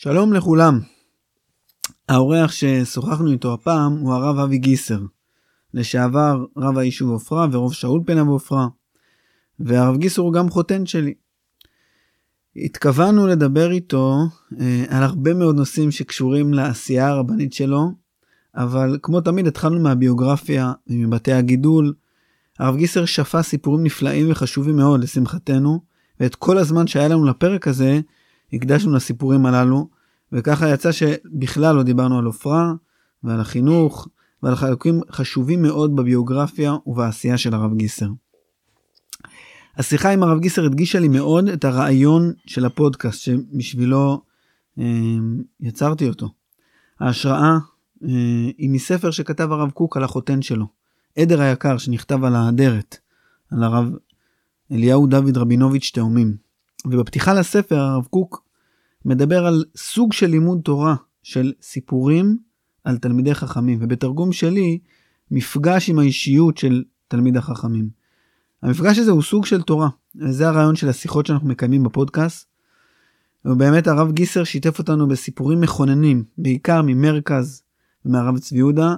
שלום לכולם. האורח ששוחחנו איתו הפעם הוא הרב אבי גיסר, לשעבר רב היישוב עופרה וראש האולפנה בעופרה, והרב גיסר הוא גם חותן שלי. התכוונו לדבר איתו אה, על הרבה מאוד נושאים שקשורים לעשייה הרבנית שלו, אבל כמו תמיד התחלנו מהביוגרפיה ומבתי הגידול. הרב גיסר שפה סיפורים נפלאים וחשובים מאוד לשמחתנו, ואת כל הזמן שהיה לנו לפרק הזה הקדשנו לסיפורים הללו, וככה יצא שבכלל לא דיברנו על עופרה ועל החינוך ועל חלקים חשובים מאוד בביוגרפיה ובעשייה של הרב גיסר. השיחה עם הרב גיסר הדגישה לי מאוד את הרעיון של הפודקאסט שבשבילו אה, יצרתי אותו. ההשראה אה, היא מספר שכתב הרב קוק על החותן שלו, עדר היקר שנכתב על האדרת, על הרב אליהו דוד רבינוביץ' תאומים. ובפתיחה לספר הרב קוק מדבר על סוג של לימוד תורה של סיפורים על תלמידי חכמים, ובתרגום שלי, מפגש עם האישיות של תלמיד החכמים. המפגש הזה הוא סוג של תורה, וזה הרעיון של השיחות שאנחנו מקיימים בפודקאסט. ובאמת הרב גיסר שיתף אותנו בסיפורים מכוננים, בעיקר ממרכז ומהרב צבי יהודה,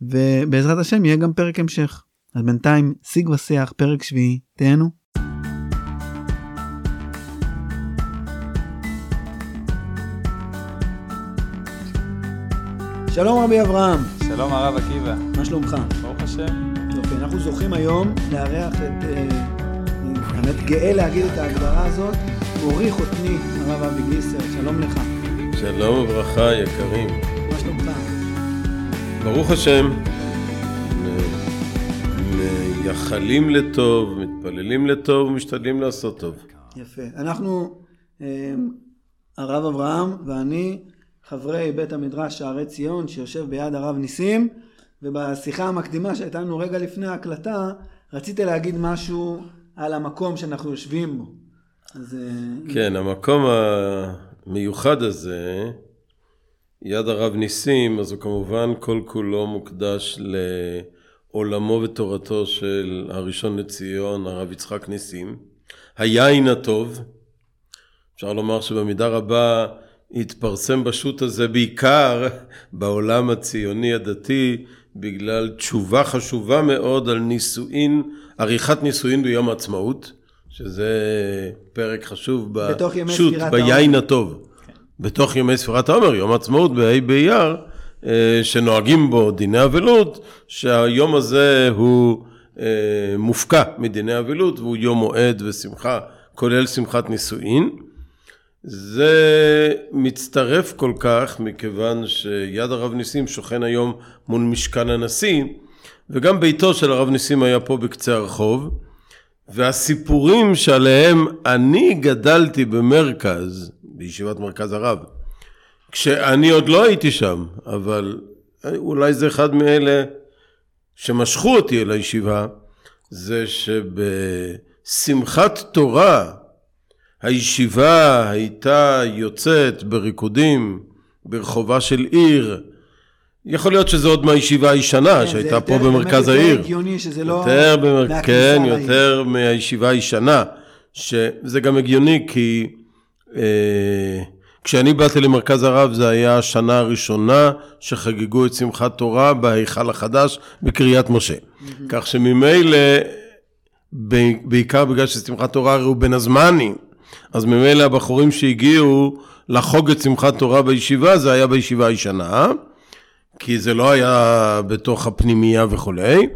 ובעזרת השם יהיה גם פרק המשך. אז בינתיים, שיג ושיח, פרק שביעי, תהנו. שלום רבי אברהם. שלום הרב עקיבא. מה שלומך? ברוך השם. יופי, אנחנו זוכים היום לארח את, אה, האמת גאה להגיד את ההגדרה הזאת, מורי חותני הרב אבי גיסר, שלום לך. שלום וברכה יקרים. מה שלומך? ברוך השם, מייחלים לטוב, מתפללים לטוב ומשתדלים לעשות טוב. יפה. אנחנו, אה, הרב אברהם ואני, חברי בית המדרש שערי ציון שיושב ביד הרב ניסים ובשיחה המקדימה שהייתה לנו רגע לפני ההקלטה רציתי להגיד משהו על המקום שאנחנו יושבים בו. אז... אה, כן, המקום המיוחד הזה, יד הרב ניסים, אז הוא כמובן כל כולו מוקדש לעולמו ותורתו של הראשון לציון, הרב יצחק ניסים. היין הטוב, אפשר לומר שבמידה רבה התפרסם בשו"ת הזה בעיקר בעולם הציוני הדתי בגלל תשובה חשובה מאוד על נישואין, עריכת נישואין ביום העצמאות, שזה פרק חשוב בשו"ת, ביין הטוב. כן. בתוך ימי ספירת העומר, יום העצמאות בה' באייר, אה, שנוהגים בו דיני אבלות, שהיום הזה הוא אה, מופקע מדיני אבלות והוא יום מועד ושמחה, כולל שמחת נישואין. זה מצטרף כל כך מכיוון שיד הרב ניסים שוכן היום מול משכן הנשיא וגם ביתו של הרב ניסים היה פה בקצה הרחוב והסיפורים שעליהם אני גדלתי במרכז, בישיבת מרכז הרב, כשאני עוד לא הייתי שם, אבל אולי זה אחד מאלה שמשכו אותי אל הישיבה, זה שבשמחת תורה הישיבה הייתה יוצאת בריקודים ברחובה של עיר. יכול להיות שזה עוד מהישיבה הישנה כן, שהייתה פה במרכז העיר. זה הגיוני שזה לא... יותר במר... כן, יותר מהישיבה הישנה. שזה גם הגיוני כי אה, כשאני באתי למרכז הרב זה היה השנה הראשונה שחגגו את שמחת תורה בהיכל החדש בקריית משה. כך שממילא, בעיקר בגלל ששמחת תורה הרי הוא בין הזמנים. אז ממילא הבחורים שהגיעו לחוג את שמחת תורה בישיבה, זה היה בישיבה הישנה, כי זה לא היה בתוך הפנימייה וכולי,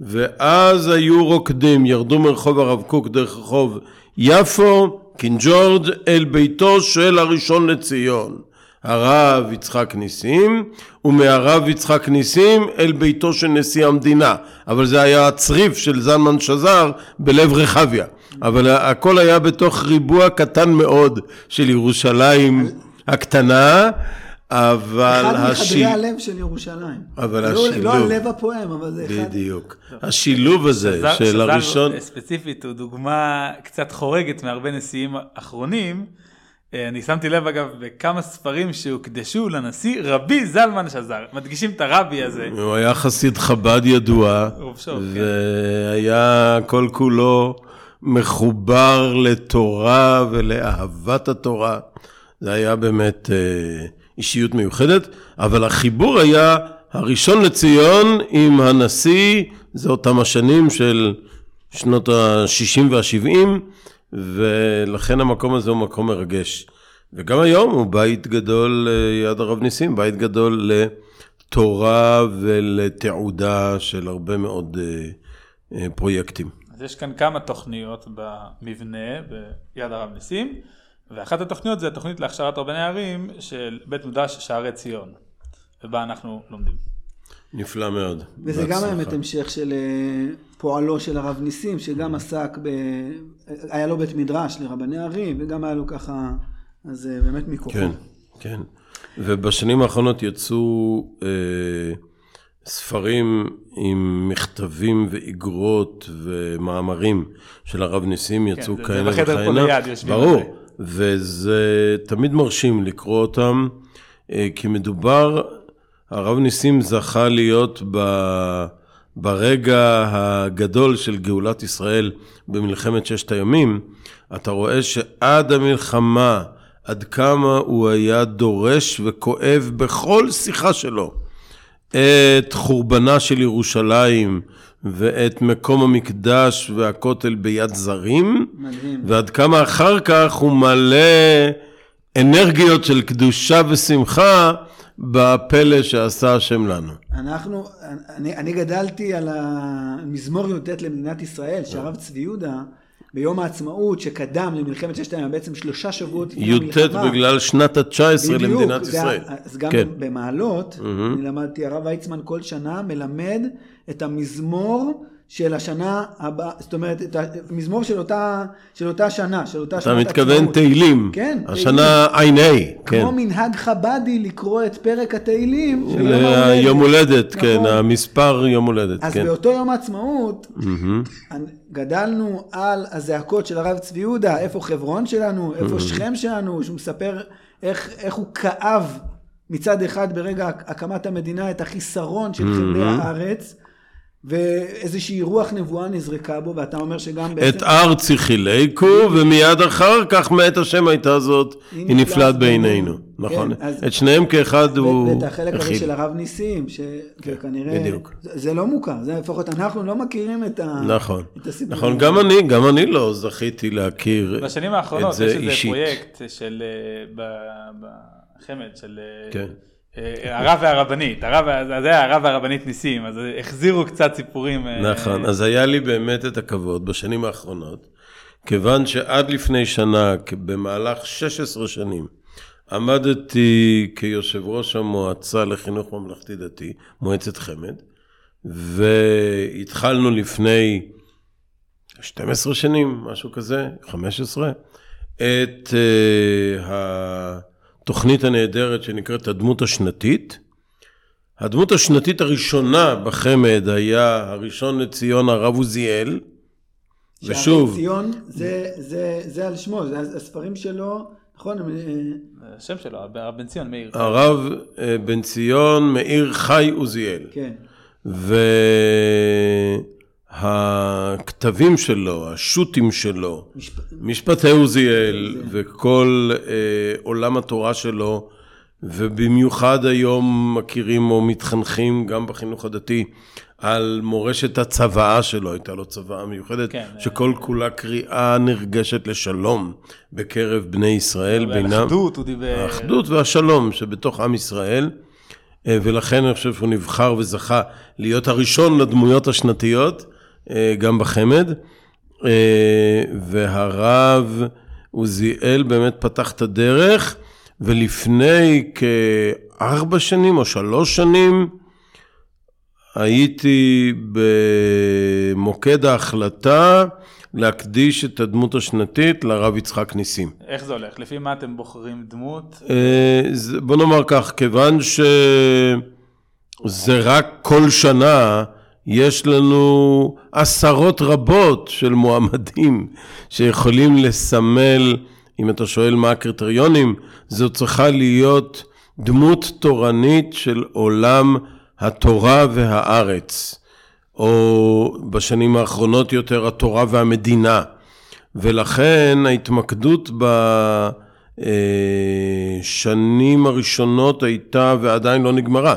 ואז היו רוקדים, ירדו מרחוב הרב קוק דרך רחוב יפו, קינג ג'ורג', אל ביתו של הראשון לציון. הרב יצחק ניסים, ומהרב יצחק ניסים אל ביתו של נשיא המדינה. אבל זה היה הצריף של זלמן שזר בלב רחביה. אבל הכל היה בתוך ריבוע קטן מאוד של ירושלים הקטנה. אבל אחד מחדרי הלב של ירושלים. אבל לא- השילוב... לא הלב הפועם, אבל זה אחד... בדיוק. השילוב הזה של הראשון... ספציפית הוא דוגמה קצת חורגת מהרבה נשיאים אחרונים. אה, אני שמתי לב אגב בכמה ספרים שהוקדשו לנשיא רבי זלמן שזר, מדגישים את הרבי הזה. הוא היה חסיד חב"ד ידוע, כן. והיה כל כולו מחובר לתורה ולאהבת התורה. זה היה באמת אה, אישיות מיוחדת, אבל החיבור היה הראשון לציון עם הנשיא, זה אותם השנים של שנות ה-60 וה-70, ולכן המקום הזה הוא מקום מרגש. וגם היום הוא בית גדול ליד הרב ניסים, בית גדול לתורה ולתעודה של הרבה מאוד אה, אה, פרויקטים. אז יש כאן כמה תוכניות במבנה ביד הרב ניסים, ואחת התוכניות זה התוכנית להכשרת רבני ערים של בית מדרש שערי ציון, ובה אנחנו לומדים. נפלא מאוד. וזה גם האמת המשך של אה, פועלו של הרב ניסים, שגם עסק ב... היה לו בית מדרש לרבני ערים, וגם היה לו ככה, אז אה, באמת מכוחו. כן, כן. ובשנים האחרונות יצאו אה, ספרים עם מכתבים ואיגרות ומאמרים של הרב ניסים, יצאו כן, זה בחדר פה וכהנה. ליד יושבים על ברור, זה. וזה תמיד מרשים לקרוא אותם, אה, כי מדובר, הרב ניסים זכה להיות ב... ברגע הגדול של גאולת ישראל במלחמת ששת הימים, אתה רואה שעד המלחמה, עד כמה הוא היה דורש וכואב בכל שיחה שלו את חורבנה של ירושלים ואת מקום המקדש והכותל ביד זרים, מדהים. ועד כמה אחר כך הוא מלא אנרגיות של קדושה ושמחה בפלא שעשה השם לנו. אנחנו, אני, אני גדלתי על המזמור י"ט למדינת ישראל, שהרב צבי יהודה, ביום העצמאות שקדם למלחמת ששת הימים, בעצם שלושה שבועות לפני י"ט המלחמה. בגלל שנת ה-19 בדיוק, למדינת ישראל. ה- אז גם כן. במעלות, אני למדתי, הרב ויצמן כל שנה מלמד את המזמור של השנה הבאה, זאת אומרת, את המזמור של אותה, של אותה שנה, של אותה אתה שנת מתכוון. תהילים. כן, השנה ע"ה, כן. כמו מנהג חבדי לקרוא את פרק התהילים של יום יום הולדת, כן, נכון. המספר יום הולדת, אז כן. באותו יום העצמאות. גדלנו על הזעקות של הרב צבי יהודה, איפה חברון שלנו, איפה שכם שלנו, שהוא מספר איך, איך הוא כאב מצד אחד ברגע הקמת המדינה את החיסרון של חבלי הארץ, ואיזושהי רוח נבואה נזרקה בו, ואתה אומר שגם בעצם... את ארצי חילקו, ומיד אחר כך מאת השם הייתה זאת, היא נפלאת בעינינו. נכון. כן, אז- את שניהם כאחד הוא ואת החלק הזה. של הרב ניסים, שכנראה... בדיוק. זה, לא מוכר, זה לפחות אנחנו לא מכירים את, ה, נכון. הסיפור. נכון, גם אני, גם אני לא זכיתי להכיר בשנים האחרונות את זה יש איזה אישית. פרויקט של, אה, בחמ"ד, של אה, כן. הרב והרבנית, הרב, זה היה הרב והרבנית ניסים, אז החזירו קצת סיפורים. אה, נכון, אז היה לי באמת את הכבוד בשנים האחרונות, כיוון שעד לפני שנה, במהלך 16 שנים, עמדתי כיושב ראש המועצה לחינוך ממלכתי דתי, מועצת חמ"ד, והתחלנו לפני 12 שנים, משהו כזה, 15, את uh, התוכנית הנהדרת שנקראת הדמות השנתית. הדמות השנתית הראשונה בחמ"ד היה הראשון לציון הרב עוזיאל, שערי ושוב, ציון, זה, זה, זה על שמו, זה הספרים שלו, נכון? אה, השם שלו, הרב בן ציון מאיר. הרב אה, בן ציון מאיר חי עוזיאל. כן. והכתבים שלו, השו"תים שלו, משפ... משפטי עוזיאל וכל אה, עולם התורה שלו, ובמיוחד היום מכירים או מתחנכים גם בחינוך הדתי על מורשת הצוואה שלו, הייתה לו צוואה מיוחדת, כן, שכל כולה קריאה נרגשת לשלום בקרב בני ישראל, בינם, אחדות הוא דיבר. האחדות והשלום שבתוך עם ישראל, אה, ולכן אני חושב שהוא נבחר וזכה להיות הראשון לדמויות השנתיות, אה, גם בחמ"ד, אה, והרב עוזיאל באמת פתח את הדרך, ולפני כארבע שנים או שלוש שנים, הייתי במוקד ההחלטה להקדיש את הדמות השנתית לרב יצחק ניסים. איך זה הולך? לפי מה אתם בוחרים דמות? אה, בוא נאמר כך, כיוון שזה רק כל שנה, יש לנו עשרות רבות של מועמדים שיכולים לסמל, אם אתה שואל מה הקריטריונים, זו צריכה להיות דמות תורנית של עולם התורה והארץ, או בשנים האחרונות יותר התורה והמדינה. ולכן ההתמקדות השנים הראשונות הייתה ועדיין לא נגמרה,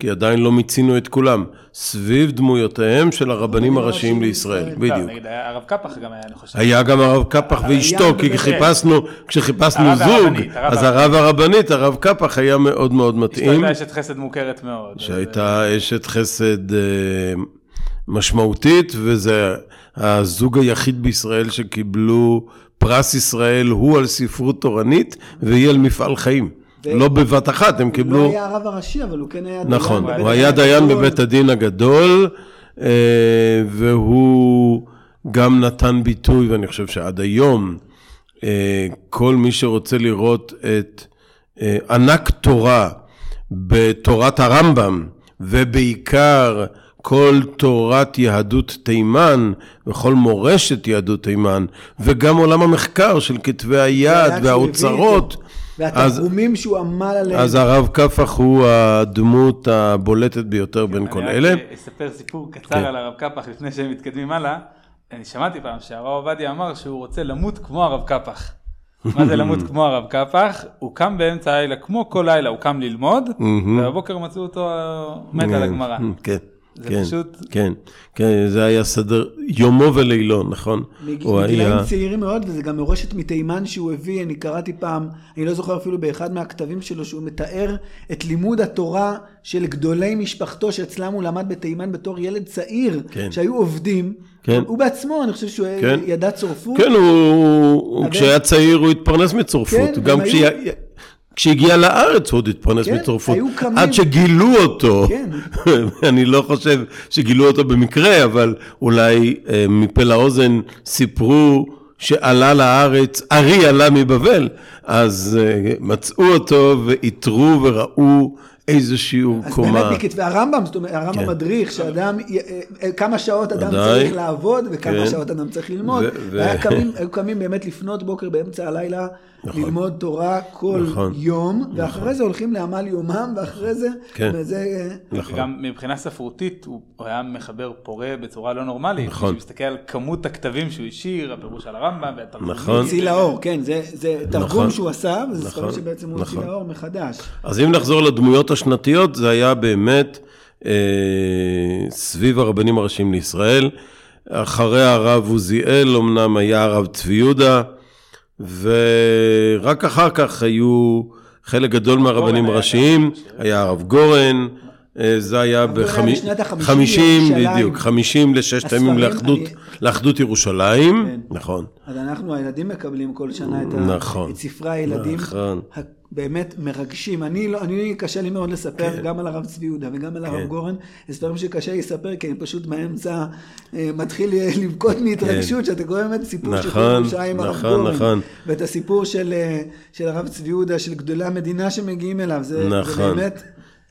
כי עדיין לא מיצינו את כולם, סביב דמויותיהם של הרבנים הראשיים לישראל, לא, בדיוק. נגיד היה הרב קפח גם היה, אני חושב. היה גם הרב קפח ואשתו, כי. חיפשנו, כשחיפשנו זוג, אז הרב הרבנית, הרב קפח היה מאוד מאוד אשתו מתאים. הייתה אשת חסד מוכרת מאוד. שהייתה אשת חסד אה, משמעותית, וזה הזוג היחיד בישראל שקיבלו פרס ישראל, הוא על ספרות תורנית והיא על מפעל חיים. לא בבת אחת, הם הוא קיבלו... לא היה הרב הראשי, אבל הוא כן היה דיין. נכון, הוא היה דיין הגדול. בבית הדין הגדול, אה, והוא גם נתן ביטוי, ואני חושב שעד היום, אה, כל מי שרוצה לראות את אה, ענק תורה בתורת הרמב"ם, ובעיקר כל תורת יהדות תימן, וכל מורשת יהדות תימן, וגם עולם המחקר של כתבי היד והאוצרות. והתרגומים שהוא עמל עליהם. אז הרב קפח הוא הדמות הבולטת ביותר בין כל אלה. אני רק אספר סיפור קצר כן. על הרב קפח לפני שהם מתקדמים הלאה. אני שמעתי פעם שהרב עובדיה אמר שהוא רוצה למות כמו הרב קפח. מה זה למות כמו הרב קפח? הוא קם באמצע הלילה, כמו כל לילה, הוא קם ללמוד, ובבוקר מצאו אותו מת על הגמרא. כן. זה כן, פשוט- כן, כן, זה היה סדר יומו ולילו, נכון? מג- מגילאים היה, צעירים מאוד, וזה גם מורשת מתימן שהוא הביא, אני קראתי פעם, אני לא זוכר אפילו באחד מהכתבים שלו, שהוא מתאר את לימוד התורה של גדולי משפחתו, שאצלם הוא למד בתימן בתור ילד צעיר, כן. שהיו עובדים. כן. הוא בעצמו, אני חושב שהוא כן. ידע צורפות. כן, הוא, הוא אבל- כשהיה צעיר הוא התפרנס מצורפות, כן, גם כשהיה- כשהגיע לארץ הוא עוד התפרנס כן, קמים- עד שגילו אותו, כן. אני לא חושב שגילו אותו במקרה, אבל אולי אה, מפה לאוזן סיפרו שעלה לארץ, ארי עלה מבבל, אז אה, מצאו אותו ואיתרו וראו איזה שיעור אז קומה. באמת מכתבי הרמב"ם, זאת אומרת, הרמב"ם כן. מדריך שאדם, י- אה, כמה שעות אדם ודאי. צריך לעבוד וכמה כן. שעות אדם צריך ללמוד. ו- ו- והיה קמים- קמים באמת לפנות בוקר באמצע הלילה, ללמוד תורה כל נכון. יום, ואחרי זה הולכים לעמל יומם, ואחרי זה, כן. וזה, נכון. וגם מבחינה ספרותית הוא היה מחבר פורה בצורה לא נורמלית. נכון. כשאתה מסתכל על כמות הכתבים שהוא השאיר, הפירוש על הרמב"ם והתרגומים. נכון. הוציא לאור, כן, זה, זה תרגום נכון. שהוא עשה, וזה ספרים נכון. שבעצם הוא הוציא נכון. לאור מחדש. אז אם נחזור לדמויות השנתיות, זה היה באמת אה, סביב הרבנים הראשיים לישראל. אחרי הרב עוזיאל אמנם היה הרב צבי יהודה, ורק אחר כך היו חלק גדול מהרבנים הראשיים, היה הרב גורן, אה, זה היה בחמישים. בדיוק, חמישים לששת הימים לאחדות, ירושלים, כן. נכון, אז אנחנו, הילדים מקבלים כל שנה את, נכון. את ספרי הילדים. נכון. באמת מרגשים. אני, לא, אני קשה לי מאוד לספר כן. גם על הרב צבי יהודה וגם על הרב כן. גורן. זה ספרים שקשה לי לספר, כי אני פשוט באמצע אה, מתחיל לבכות מהתרגשות, שאתה קורא באמת סיפור של כן. נכון, ירושלים עם הרב נכון, גורן. נכון. ואת הסיפור של, אה, של הרב צבי יהודה, של גדולי המדינה שמגיעים אליו. זה, נכון. זה באמת...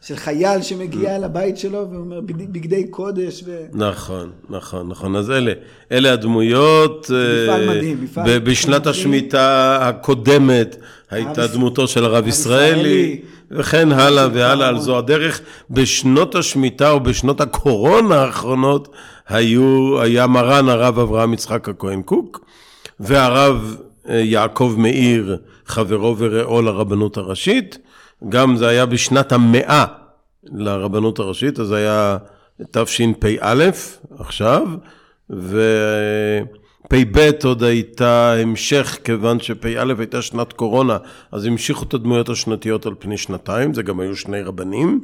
של חייל שמגיע לבית שלו ואומר בגדי, קודש. ו... נכון, נכון, נכון. אז אלה, אלה הדמויות. מפעל אה, מדהים, מפעל בשנת. השמיטה הקודמת הייתה דמותו של הרב ישראלי. וכן הלאה והלאה, על. זו הדרך. בשנות השמיטה או בשנות הקורונה האחרונות היו, היה מרן הרב אברהם יצחק הכהן קוק, והרב אה, יעקב מאיר, חברו ורעו לרבנות הראשית. גם זה היה בשנת המאה לרבנות הראשית, אז זה היה תשפ"א עכשיו, ופ"ב עוד הייתה המשך, כיוון שפ"א הייתה שנת קורונה, אז המשיכו את הדמויות השנתיות על פני שנתיים, זה גם היו שני רבנים,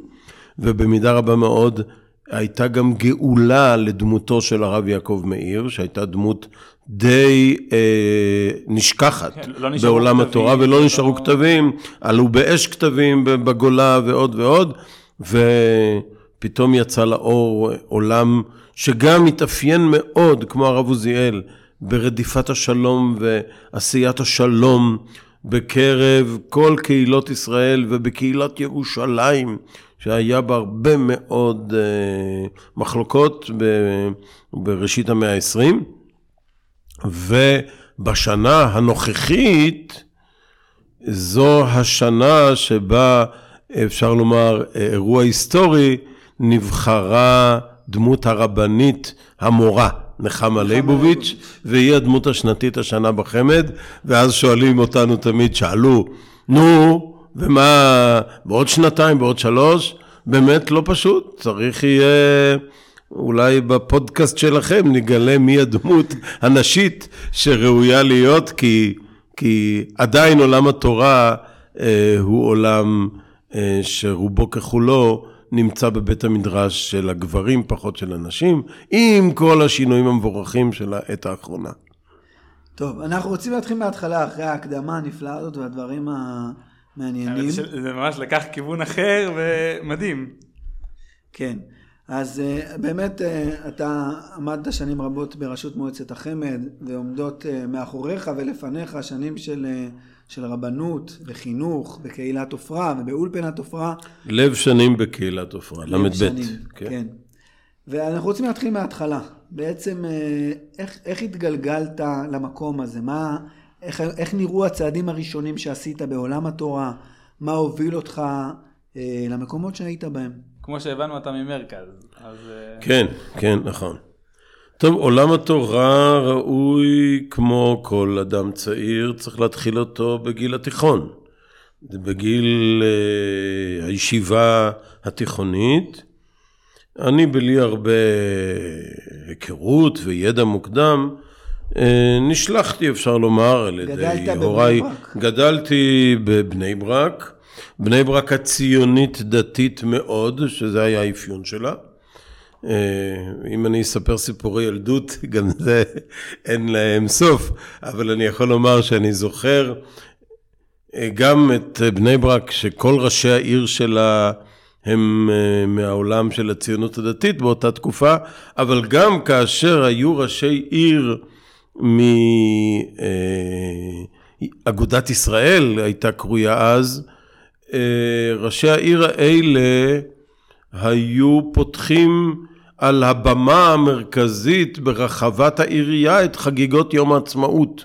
ובמידה רבה מאוד הייתה גם גאולה לדמותו של הרב יעקב מאיר, שהייתה דמות די אה, נשכחת כן, לא בעולם כתבים, התורה, ולא לא- נשארו כתבים, עלו באש כתבים בגולה ועוד ועוד, ופתאום יצא לאור עולם שגם התאפיין מאוד, כמו הרב עוזיאל, ברדיפת השלום ועשיית השלום בקרב כל קהילות ישראל ובקהילת ירושלים, שהיה בה הרבה מאוד אה, מחלוקות בראשית המאה ה-20. ובשנה הנוכחית, זו השנה שבה, אפשר לומר, אירוע היסטורי, נבחרה דמות הרבנית המורה, נחמה ליבוביץ', והיא הדמות השנתית השנה בחמ"ד, ואז שואלים אותנו תמיד, שאלו, נו, ומה, בעוד שנתיים, בעוד שלוש? באמת לא פשוט, צריך יהיה... אולי בפודקאסט שלכם נגלה מי הדמות הנשית שראויה להיות, כי, כי עדיין עולם התורה אה, הוא עולם אה, שרובו ככולו נמצא בבית המדרש של הגברים, פחות של הנשים, עם כל השינויים המבורכים של העת האחרונה. טוב, אנחנו רוצים להתחיל מההתחלה, אחרי ההקדמה הנפלאה הזאת והדברים המעניינים. זה ממש לקח כיוון אחר ומדהים. כן. אז uh, באמת uh, אתה עמדת שנים רבות בראשות מועצת החמ"ד ועומדות uh, מאחוריך ולפניך שנים של, של רבנות וחינוך בקהילת עופרה ובאולפנת עופרה. לב שנים בקהילת עופרה, ל"ב. שנים, כן. כן. ואנחנו רוצים להתחיל מההתחלה. בעצם uh, איך, איך התגלגלת למקום הזה? מה, איך, איך נראו הצעדים הראשונים שעשית בעולם התורה? מה הוביל אותך uh, למקומות שהיית בהם? כמו שהבנו אתה ממרכז. אז... אה, כן, כן, נכון. טוב, עולם התורה ראוי כמו כל אדם צעיר, צריך להתחיל אותו בגיל התיכון. בגיל uh, הישיבה התיכונית. אני בלי הרבה היכרות וידע מוקדם, uh, נשלחתי, אפשר לומר, על ידי הוריי. גדלתי בבני ברק. בני ברק הציונית דתית מאוד, שזה היה האפיון שלה. אה, אם אני אספר סיפורי ילדות, גם זה אין להם סוף, אבל אני יכול לומר שאני זוכר אה, גם את בני ברק, שכל ראשי העיר שלה הם אה, מהעולם של הציונות הדתית באותה תקופה, אבל גם כאשר היו ראשי עיר מאגודת ישראל, הייתה קרויה אז, ראשי העיר האלה היו פותחים על הבמה המרכזית ברחבת העירייה את חגיגות יום העצמאות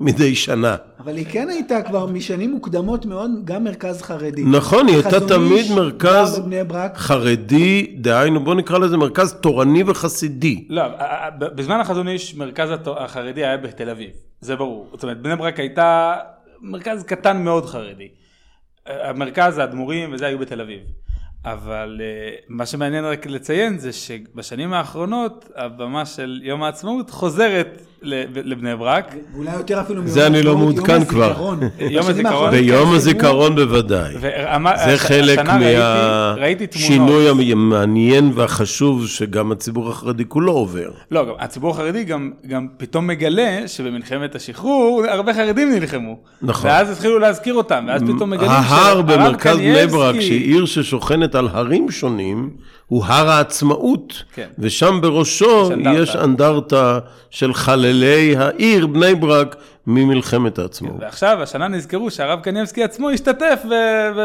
מדי שנה. אבל היא כן הייתה כבר משנים מוקדמות מאוד גם מרכז חרדי. נכון, היא הייתה תמיד מרכז חרדי, דהיינו בוא נקרא לזה מרכז תורני וחסידי. לא, בזמן החזון איש מרכז החרדי היה בתל אביב, זה ברור. זאת אומרת, בני ברק הייתה מרכז קטן מאוד חרדי. המרכז, האדמו"רים וזה היו בתל אביב. אבל uh, מה שמעניין רק לציין זה שבשנים האחרונות הבמה של יום העצמאות חוזרת לבני ברק. ואולי יותר אפילו מיום זה אני לא מעודכן כבר. יום הזיכרון. ביום הזיכרון בוודאי. זה חלק מהשינוי המעניין והחשוב שגם הציבור החרדי כולו עובר. לא, הציבור החרדי גם פתאום מגלה שבמלחמת השחרור הרבה חרדים נלחמו. נכון. ואז התחילו להזכיר אותם, ואז פתאום מגלים ההר במרכז בני ברק, שהיא עיר ששוכנת על הרים שונים, הוא הר העצמאות, כן. ושם בראשו יש אנדרטה של חללי העיר בני ברק ממלחמת העצמאות. כן, ועכשיו, השנה נזכרו שהרב קניאבסקי עצמו השתתף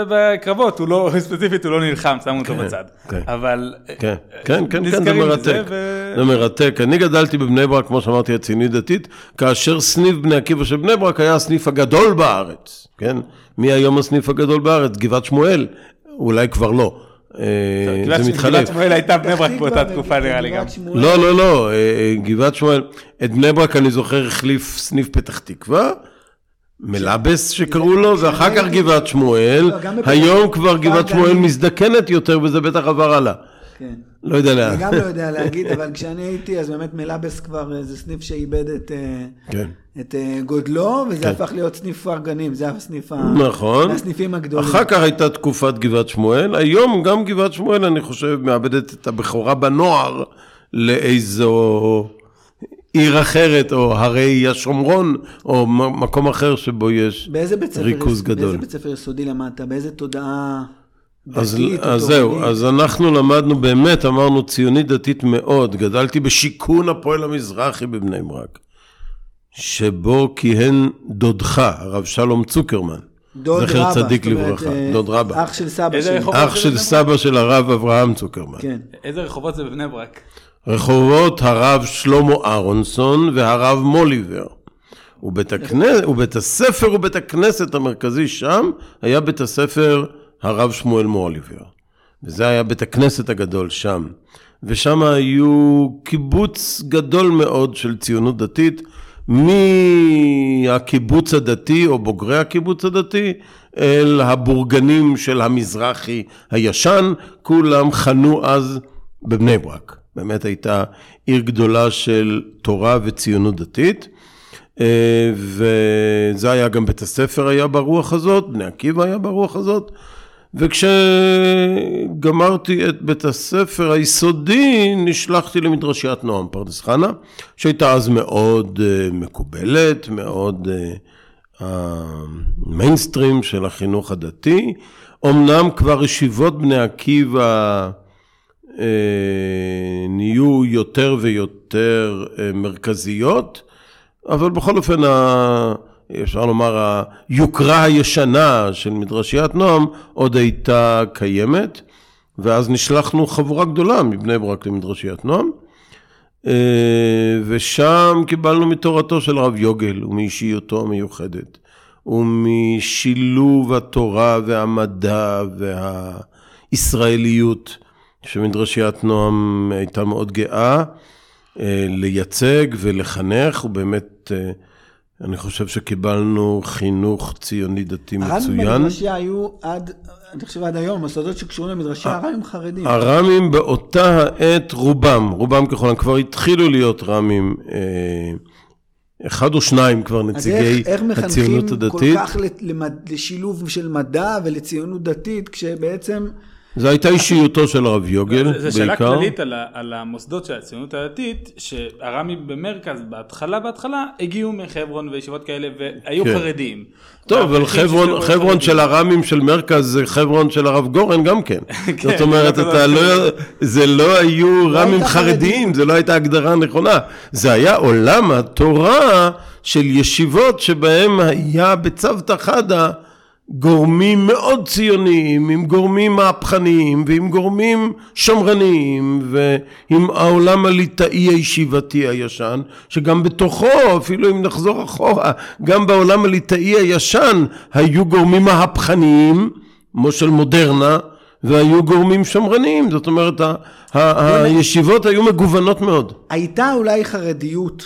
בקרבות, הוא לא, ספציפית הוא לא נלחם, שמו אותו כן, בצד. כן. אבל כן, כן, כן, כן, זה מרתק. ו... זה מרתק. אני גדלתי בבני ברק, כמו שאמרתי, הציונית דתית, כאשר סניף בני עקיבא של בני ברק היה הסניף הגדול בארץ, כן? מי היום הסניף הגדול בארץ? גבעת שמואל? אולי כבר לא. אה, זה מתחלף. גבעת שמואל הייתה בני ברק באותה תקופה נראה לי גם. לא, לא, לא, אה, אה, גבעת שמואל, את בני ברק אני זוכר החליף סניף פתח תקווה, מלאבס שקראו לו, ואחר כך גבעת שמואל, לא, היום כבר גבעת שמואל מזדקנת יותר וזה בטח עבר הלאה. כן. לא יודע לאן. אני גם לא יודע להגיד, אבל כשאני הייתי, אז באמת מלאבס כבר זה סניף שאיבד את, כן. את גודלו, וזה כן. הפך להיות סניף כפר גנים, זה הסניף נכון. הסניפים הגדולים. אחר כך הייתה תקופת גבעת שמואל, היום גם גבעת שמואל, אני חושב, מאבדת את הבכורה בנוער לאיזו עיר אחרת, או הרי השומרון, או מקום אחר שבו יש ריכוז גדול. באיזה בית ספר יסודי למדת? באיזה תודעה... אז, אז זהו, אז אנחנו למדנו באמת, אמרנו ציונית דתית מאוד, גדלתי בשיכון הפועל המזרחי בבני ברק, שבו כיהן דודך, הרב שלום צוקרמן. דוד זכר רבא, צדיק לברכה, אה, דוד רבא. אח של סבא שלי. אח של סבא של הרב אברהם צוקרמן. כן. איזה רחובות זה בבני ברק? רחובות הרב שלמה אהרונסון והרב מוליבר. ובית, הכנס, ובית הספר ובית הכנסת המרכזי שם היה בית הספר הרב שמואל מוליבר. וזה היה בית הכנסת הגדול שם. ושם היו קיבוץ גדול מאוד של ציונות דתית, מהקיבוץ הדתי או בוגרי הקיבוץ הדתי אל הבורגנים של המזרחי הישן, כולם חנו אז בבני ברק. באמת הייתה עיר גדולה של תורה וציונות דתית. אה, וזה היה גם בית הספר היה ברוח הזאת, בני עקיבא היה ברוח הזאת. וכשגמרתי את בית הספר היסודי, נשלחתי למדרשיית נועם פרדס חנה, שהייתה אז מאוד uh, מקובלת, מאוד המיינסטרים uh, של החינוך הדתי. אמנם כבר ישיבות בני עקיבא uh, נהיו יותר ויותר מרכזיות, אבל בכל אופן. אפשר לומר, היוקרה הישנה של מדרשיית נועם עוד הייתה קיימת, ואז נשלחנו חבורה גדולה מבני ברק למדרשיית נועם, אה, ושם קיבלנו מתורתו של הרב יוגל ומאישיותו המיוחדת, ומשילוב התורה והמדע והישראליות, שמדרשיית נועם הייתה מאוד גאה. אה, לייצג ולחנך, ובאמת, אה, אני חושב שקיבלנו חינוך ציוני דתי מצוין. הר"מים במדרשייה היו עד, אני חושב עד היום, מוסדות שקשורים למדרשייה, הר"מים חרדים. הר"מים באותה העת, רובם, רובם ככולם, כבר התחילו להיות ר"מים. אה, אחד או שניים כבר נציגי הציונות הדתית. אז איך מחנכים כל כך לשילוב של מדע ולציונות דתית, כשבעצם זו הייתה אישיותו של הרב יוגל, בעיקר. זו שאלה כללית על, על המוסדות של הציונות הדתית, שהר"מים במרכז, בהתחלה, בהתחלה, הגיעו מחברון וישיבות כאלה, והיו כן. חרדים. טוב, אבל חברון, חברון של הר"מים של מרכז זה חברון של הרב גורן גם כן. כן זאת אומרת, אתה לא, זה לא היו לא ר"מים חרדיים, זה לא הייתה הגדרה נכונה. זה היה עולם התורה של ישיבות שבהם היה בצוותא חדא גורמים מאוד ציוניים, עם גורמים מהפכניים ועם גורמים שמרניים ועם העולם הליטאי הישיבתי הישן, שגם בתוכו, אפילו אם נחזור אחורה, גם בעולם הליטאי הישן היו גורמים מהפכניים, כמו של מודרנה, והיו גורמים שמרניים, זאת אומרת, ה- ה- הישיבות היו מגוונות מאוד. הייתה אולי חרדיות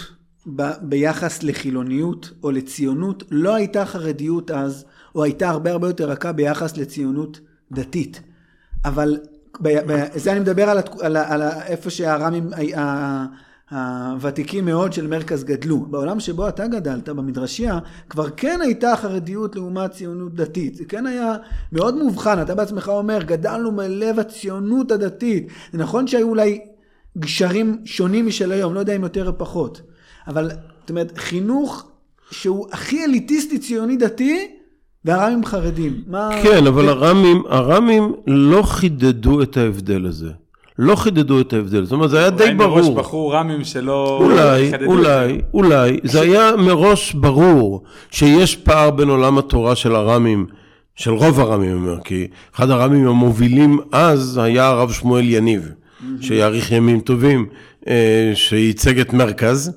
ב- ביחס לחילוניות או לציונות, לא הייתה חרדיות אז. או הייתה הרבה הרבה יותר רכה ביחס לציונות דתית. אבל זה אני מדבר על, על, על איפה שהר"מים הוותיקים מאוד של מרכז גדלו. בעולם שבו אתה גדלת, במדרשייה, כבר כן הייתה חרדיות לעומת ציונות דתית. זה כן היה מאוד מובחן. אתה בעצמך אומר, גדלנו מלב הציונות הדתית. זה נכון שהיו אולי גשרים שונים משל היום, לא יודע אם יותר או פחות. אבל, זאת אומרת, חינוך שהוא הכי אליטיסטי ציוני דתי, והר"מים חרדים. מה... כן, אבל הר"מים, הר"מים לא חידדו את ההבדל הזה. לא חידדו את ההבדל, זאת אומרת זה היה די ברור. אולי מראש בחרו ר"מים שלא אולי, אולי, אולי, זה היה מראש ברור שיש פער בין עולם התורה של הר"מים, של רוב הר"מים, אני אומר, כי אחד הר"מים המובילים אז היה הרב שמואל יניב, שיאריך ימים טובים, אה, שייצג את מרכז.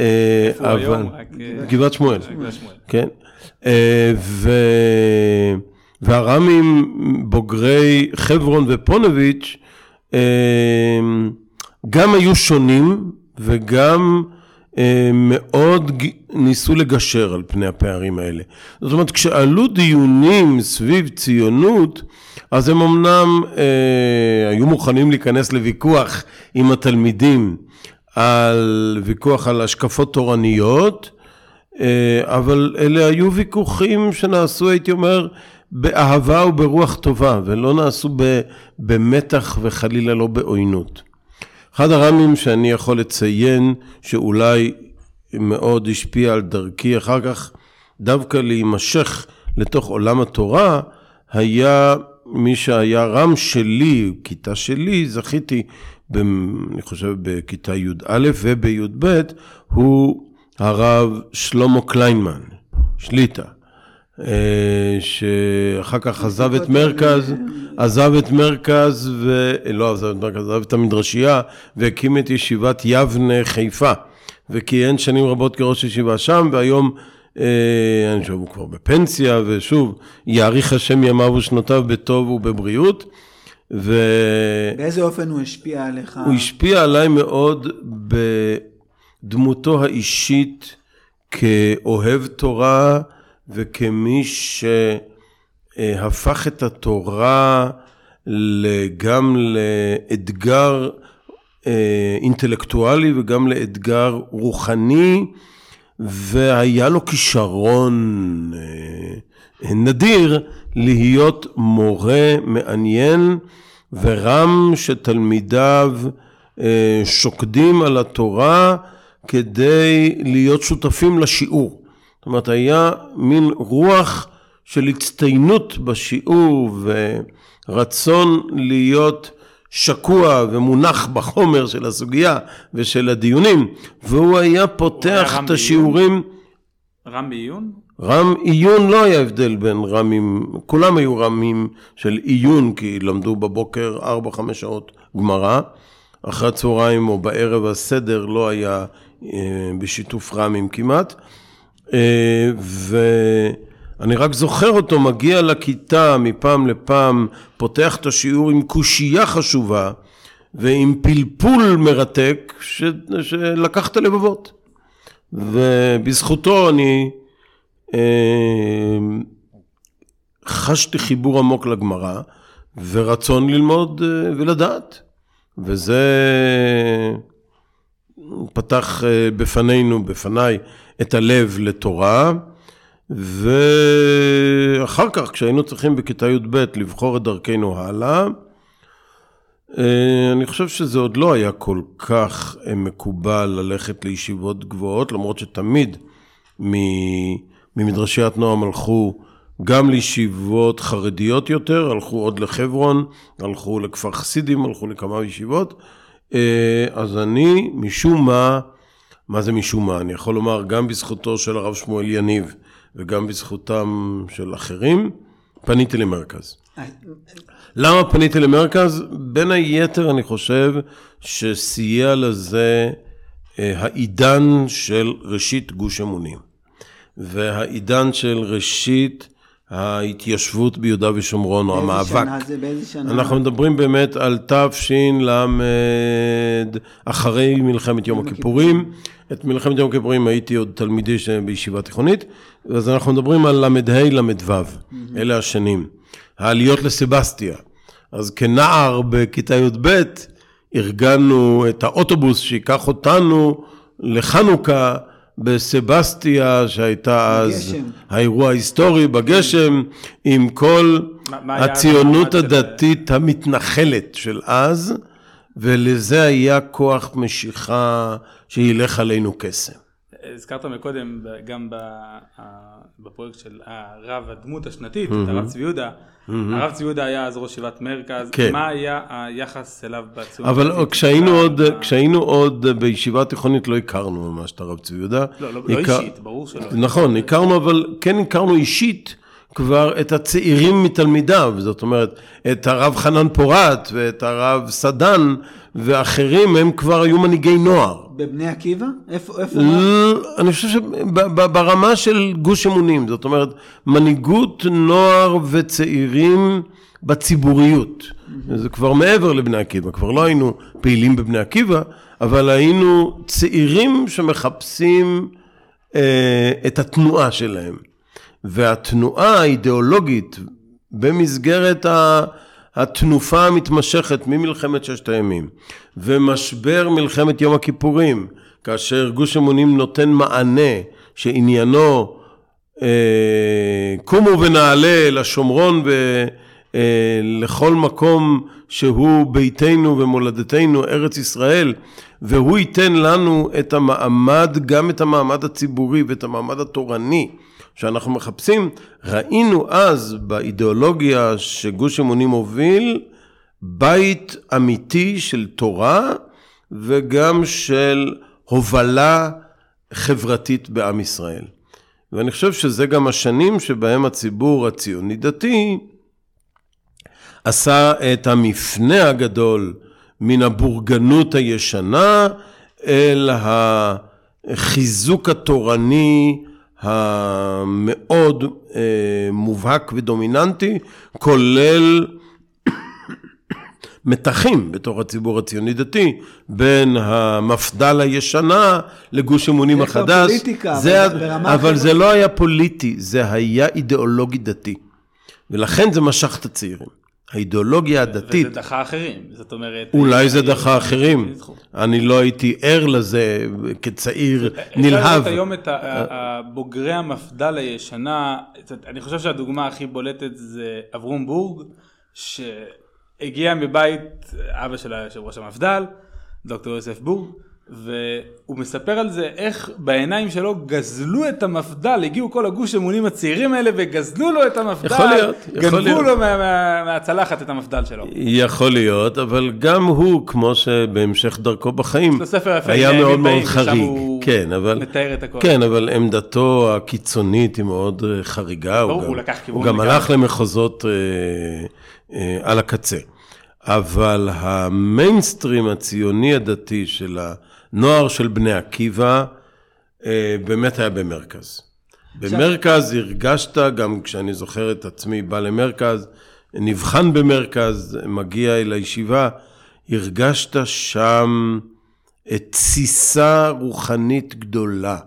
אה, היום? אה, גבעת שמואל. כן. אה, ו... והר"מים בוגרי חברון ופונוביץ' אה, גם היו שונים וגם אה, מאוד ניסו לגשר על פני הפערים האלה. זאת אומרת, כשעלו דיונים סביב ציונות, אז הם אמנם אה, היו מוכנים להיכנס לוויכוח עם התלמידים על ויכוח על השקפות תורניות, אבל אלה היו ויכוחים שנעשו, הייתי אומר, באהבה וברוח טובה, ולא נעשו במתח וחלילה לא בעוינות. אחד הר"מים שאני יכול לציין, שאולי מאוד השפיע על דרכי אחר כך, דווקא להימשך לתוך עולם התורה, היה מי שהיה רם שלי, כיתה שלי, זכיתי, ב, אני חושב בכיתה י"א ובי"ב, הוא הרב שלמה קליינמן, שליטה, אה, שאחר כך עזב את מרכז, עזב את מרכז, ולא עזב את מרכז, עזב את המדרשייה, והקים את ישיבת יבנה חיפה, וכיהן שנים רבות כראש ישיבה שם, והיום, אה, אני חושב, הוא כבר בפנסיה, ושוב, יאריך השם ימיו ושנותיו בטוב ובבריאות. ו... באיזה אופן הוא השפיע עליך? הוא השפיע עליי מאוד בדמותו האישית כאוהב תורה וכמי שהפך את התורה גם לאתגר אה, אינטלקטואלי וגם לאתגר רוחני, והיה לו כישרון אה, נדיר להיות מורה מעניין ורם שתלמידיו אה, שוקדים על התורה כדי להיות שותפים לשיעור. זאת אומרת, היה מין רוח של הצטיינות בשיעור ורצון להיות שקוע ומונח בחומר של הסוגיה ושל הדיונים, והוא היה פותח את השיעורים... רם בעיון? רם עיון לא היה הבדל בין רמים, כולם היו רמים של עיון, כי למדו בבוקר 4-5 שעות גמרא, אחרי הצהריים או בערב הסדר לא היה אה, בשיתוף רמים כמעט, אה, ואני רק זוכר אותו מגיע לכיתה מפעם לפעם, פותח את השיעור עם קושייה חשובה ועם פלפול מרתק ש... שלקח את הלבבות. ובזכותו אני אה, חשתי חיבור עמוק לגמרא ורצון ללמוד ולדעת. וזה פתח אה, בפנינו, בפניי, את הלב לתורה. ואחר כך, כשהיינו צריכים בכיתה י"ב לבחור את דרכנו הלאה, אני חושב שזה עוד לא היה כל כך מקובל ללכת לישיבות גבוהות, למרות שתמיד ממדרשיית נועם הלכו גם לישיבות חרדיות יותר, הלכו עוד לחברון, הלכו לכפר חסידים, הלכו לכמה ישיבות. אה, אז אני, משום מה, מה זה משום מה? אני יכול לומר, גם בזכותו של הרב שמואל יניב וגם בזכותם של אחרים, פניתי למרכז. למה פניתי למרכז? בין היתר, אני חושב שסייע לזה אה, העידן של ראשית גוש אמונים. והעידן של ראשית ההתיישבות ביהודה ושומרון, או המאבק. באיזה שנה זה? באיזה שנה? אנחנו מדברים באמת על תש"ל, אחרי מלחמת יום הכיפורים. את מלחמת יום הכיפורים הייתי עוד תלמידי בישיבה תיכונית, אז אנחנו מדברים על ל"ה, ל"ו, אלה השנים. העליות לסבסטיה. אז כנער בכיתה י"ב, ארגנו את האוטובוס שייקח אותנו לחנוכה. בסבסטיה, שהייתה אז האירוע ההיסטורי בגשם, עם כל הציונות הדתית המתנחלת של אז, ולזה היה כוח משיכה שילך עלינו קסם. הזכרת מקודם גם בפרויקט של הרב הדמות השנתית, את הרב צבי יהודה. הרב צבי יהודה היה אז ראש ישיבת מרכז, כן. מה היה היחס אליו בציונות? אבל כשהיינו עוד, כשהיינו עוד בישיבה תיכונית לא הכרנו ממש את הרב צבי יהודה. לא, לא, לא אישית, ברור שלא. נכון, הכרנו, אבל כן הכרנו אישית. כבר את הצעירים מתלמידיו, זאת אומרת, את הרב חנן פורת ואת הרב סדן ואחרים, הם כבר היו מנהיגי נוער. בבני עקיבא? איפה? איפה? אני חושב שברמה של גוש אמונים, זאת אומרת, מנהיגות נוער וצעירים בציבוריות. זה כבר מעבר לבני עקיבא, כבר לא היינו פעילים בבני עקיבא, אבל היינו צעירים שמחפשים אה, את התנועה שלהם. והתנועה האידיאולוגית במסגרת התנופה המתמשכת ממלחמת ששת הימים ומשבר מלחמת יום הכיפורים, כאשר גוש אמונים נותן מענה שעניינו אה, קומו ונעלה לשומרון ולכל אה, מקום שהוא ביתנו ומולדתנו, ארץ ישראל, והוא ייתן לנו את המעמד, גם את המעמד הציבורי ואת המעמד התורני שאנחנו מחפשים, ראינו אז באידיאולוגיה שגוש אמונים הוביל, בית אמיתי של תורה וגם של הובלה חברתית בעם ישראל. ואני חושב שזה גם השנים שבהם הציבור הציוני דתי עשה את המפנה הגדול מן הבורגנות הישנה אל החיזוק התורני המאוד אה, מובהק ודומיננטי, כולל מתחים בתוך הציבור הציוני דתי, בין המפד"ל הישנה לגוש אמונים זה החדש. פוליטיקה, זה, ברמה אבל זה. לא היה פוליטי, זה היה אידיאולוגי דתי. ולכן זה משך את הצעירים. האידיאולוגיה הדתית, וזה דחה אחרים, זאת אומרת... אולי זה אני- דחה אחרים. ניצחו. אני לא הייתי ער לזה כצעיר אפשר נלהב. לראות היום את הבוגרי המפד"ל הישנה, אני חושב שהדוגמה הכי בולטת זה אברום בורג, שהגיע מבית אבא של יושב ראש המפד"ל, דוקטור יוסף בורג, והוא מספר על זה איך בעיניים שלו גזלו את המפד"ל, הגיעו כל הגוש אמונים הצעירים האלה וגזלו לו את המפד"ל, יכול להיות, יכול גנבו להיות. לו מה- מה- מהצלחת את המפד"ל שלו. יכול להיות, אבל גם הוא, כמו שבהמשך דרכו בחיים, היה מאוד מאוד חריג. הוא כן, אבל... מתאר את הכל. כן, אבל עמדתו הקיצונית היא מאוד אה, חריגה. גם- הוא לקח כיוון הוא גם. הלך למחוזות אה, אה, על הקצה. אבל המיינסטרים הציוני הדתי של הנוער של בני עקיבא, אה, באמת היה במרכז. במרכז הרגשת, גם כשאני זוכר את עצמי בא למרכז, נבחן במרכז, מגיע אל הישיבה, הרגשת שם תסיסה רוחנית גדולה.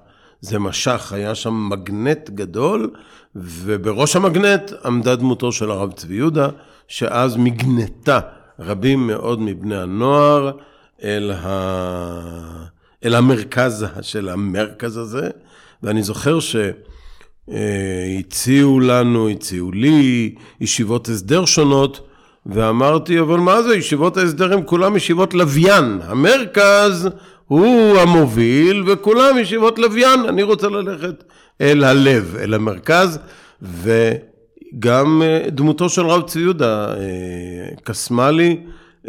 זה משך, היה שם מגנט גדול, ובראש המגנט עמדה דמותו של הרב צבי יהודה, שאז מגנטה רבים מאוד מבני הנוער אל, ה... אל המרכז של המרכז הזה, ואני זוכר ש... אה, לנו, הציעו לי, ישיבות הסדר שונות, ואמרתי, אבל מה זה, ישיבות ההסדר הם כולם ישיבות לוויין. המרכז הוא המוביל, וכולם ישיבות לוויין. אני רוצה ללכת אל הלב, אל המרכז, וגם אה, דמותו של רב צבי יהודה אה, קסמה לי